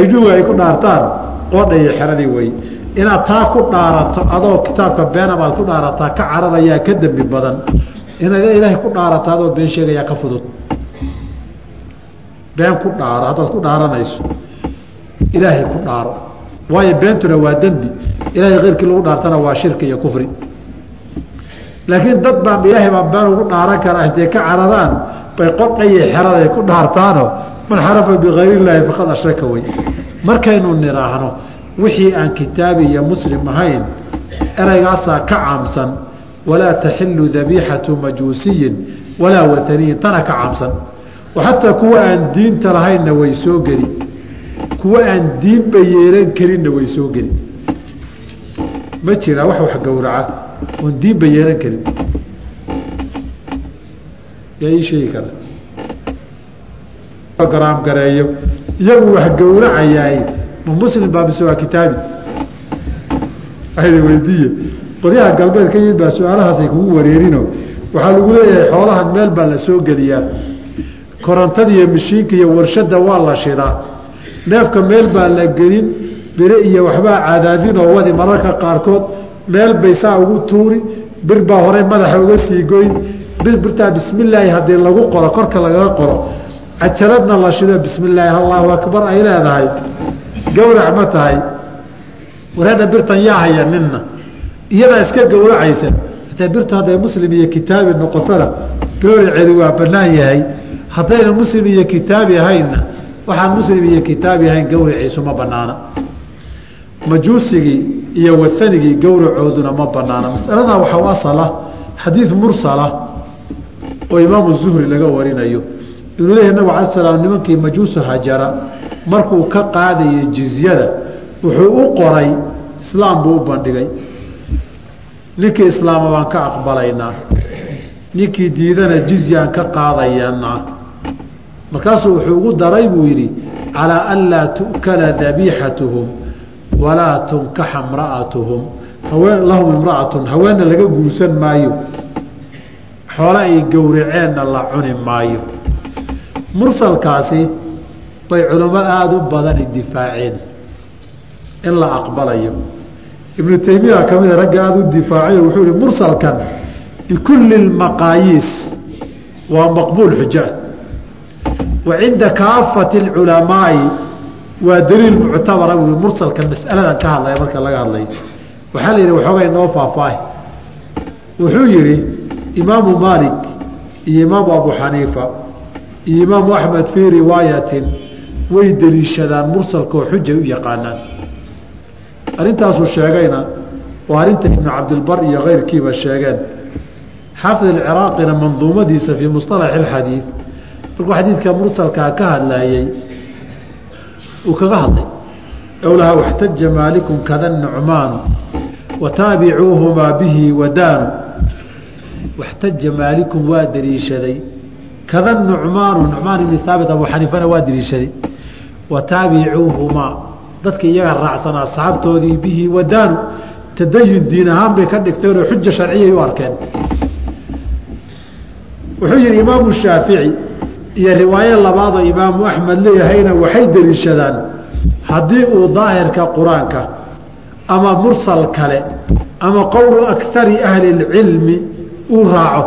Speaker 1: iduga ay ku dhaartaan qoodha iyo xeradii wey inaad taa ku dhaarato adoo kitaabka beenamaad ku dhaarataa ka cararayaa ka dembi badan. Inaad ilaahay ku dhaarata adoo been sheegayaa ka fudud. Been ku dhaaro haddaad ku dhaaranayso ilaahay ku dhaaro. Waayo beentuna waa dembi. Ilaahay keyrkii lagu dhaartana waa shirki iyo kufri. Laakiin dad baan ilaahay baan been ugu dhaaran karaa intay ka cararaan bay qodhayo xeraday ku dhaartaano man xarafa bikayr illaahi faqad ashraka wey markaynu nidhaahno wixii aan kitaabi iyo muslim ahayn eraygaasaa ka caamsan walaa taxilu dabiixatu majuusiyin walaa waaniyin tana ka caamsan. Xataa kuwa aan diinta lahaynna way soo geli kuwa aan diinba yeelan karinna way soo geli. Ma jiraa wax wax gowraca oon diinba yeelan karin yaa ii sheegi kara. Garaam gareeyo. Iyagu wax gowracayaay. Ma muslim baa mise waa kitaabi. Weydiiye. Qolyaha galbeed ka yimid baa su'aalahaasay kugu wareerino. Waxaa lagu leeyahay xoolahan meel baa la soo geliyaa. Korontada iyo mashiinka iyo warshada waa la shidaa. Neefka meel baa la gelin bire iyo waxbaa cadaadinoo wadi mararka qaarkood meel bay saa ugu tuuri bir baa horey madaxa uga sii goyn birtaa bismillaahi haddii lagu qoro korka lagaga qoro. Cajaladna la shido bismillaahi allahu akbar ay leedahay. Gowrac ma tahay. Wareedha birtan yaa haya ninna. Iyadaa iska gowracaysa hataa birtu hadday muslim iyo kitaabi noqotona gowraceedu waa banaan yahay. Haddayna muslim iyo kitaabi ahaynna waxaan muslim iyo kitaabi ahayn gowraciisu ma banaana majuusigii iyo wasanigii gowracooduna ma banaana masaladaa waxaa asala xadiid mursala oo imaamu zuhri laga warinayo. Inuu leeyahy nabig ala slam nimankii majuusu hajara markuu ka qaadayay jizyada wuxuu u qoray islaam buu u bandhigay. Ninkii islaama baan ka aqbalaynaa. Ninkii diidana jizyaan ka qaadayanaa markaasuu wuxuu ugu daray buu yidhi calaa an laa tu'kala dabiixatuhum walaa tunkaxa imra'atuhum. Lahum imra'atun haweenna laga guursan maayo xoole ay gowraceenna la cuni maayo. Mursalkaasi bay culamo aada u badani difaaceen in la aqbalayo. Ibnu taymiya ka mida ragga aada u difaacayo wuxuu ihi mursalkan bikulli lmaqaayiis waa maqbuul xuja. Wa cinda kaafati اculamaai waa daliil muctabara. Bui mursalkan masaladan ka hadlaya marka laga hadlayo. Waxaa la yidhi waxoogay noo faahfaahi wuxuu yihi imaamu maalik iyo imaamu abu xaniifa iyo imaamu axmed fii riwaayatin way deliishadaan mursalkaoo xujay u yaqaanaan. Arrintaasuu sheegayna waa arrinta ibnu cabdilbar iyo keyrkiiba sheegeen. Xaafid alciraaqina manduumadiisa fii musطalax اxadiid markuu xadiidka mursalkaa ka hadlayey uu kaga hadlay owlaha waxtaja maalikum kada nucmaanu wataabicuuhumaa bihi wadaanu waxtaja maalikum waa deliishaday kada nucmaanu nucmaan ibni haabit abu xaniifana waa deliishaday wataabicuuhumaa dadka iyaga raacsan asxaabtoodii bihi wadaanu tadayun diin ahaan bay ka dhigteenoo xuja sharciyay u arkeen wuxuu yihi imaamu shaafici iyo riwaayo labaadoo imaamu axmed leeyahayna waxay deliishadaan haddii uu daahirka qur'aanka ama mursal kale ama qowlu akari ahli اlcilmi uu raaco.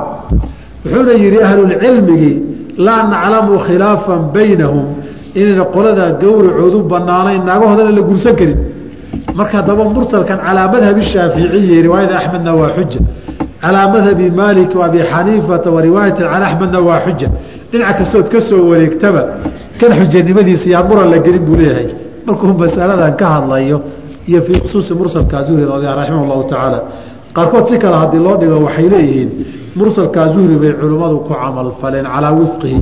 Speaker 1: Wuxuuna yihi ahlulcilmigii laa naclamu khilaafan baynahum. Inayna qoladaa gowracoodu banaanayn naagahoodana la gursan karin. Marka haddaba mursalkan calaa madhabi shaaficiyi riwaayada axmedna waa xuja calaa madhabi maalik wa xaniifata wa riwaayati can axmedna waa xuja dhinaca kastood ka soo wareegtaba kan xujanimadiisa yaan muran la gelin buu leeyahay. Markuu masaladan ka hadlayo iyo fii khusuusi mursalka zuhri raximah llahu tacaala qaarkood si kale haddii loo dhigo waxay leeyihiin mursalkaa zuhri bay culimmadu ku camal faleen calaa wifqihi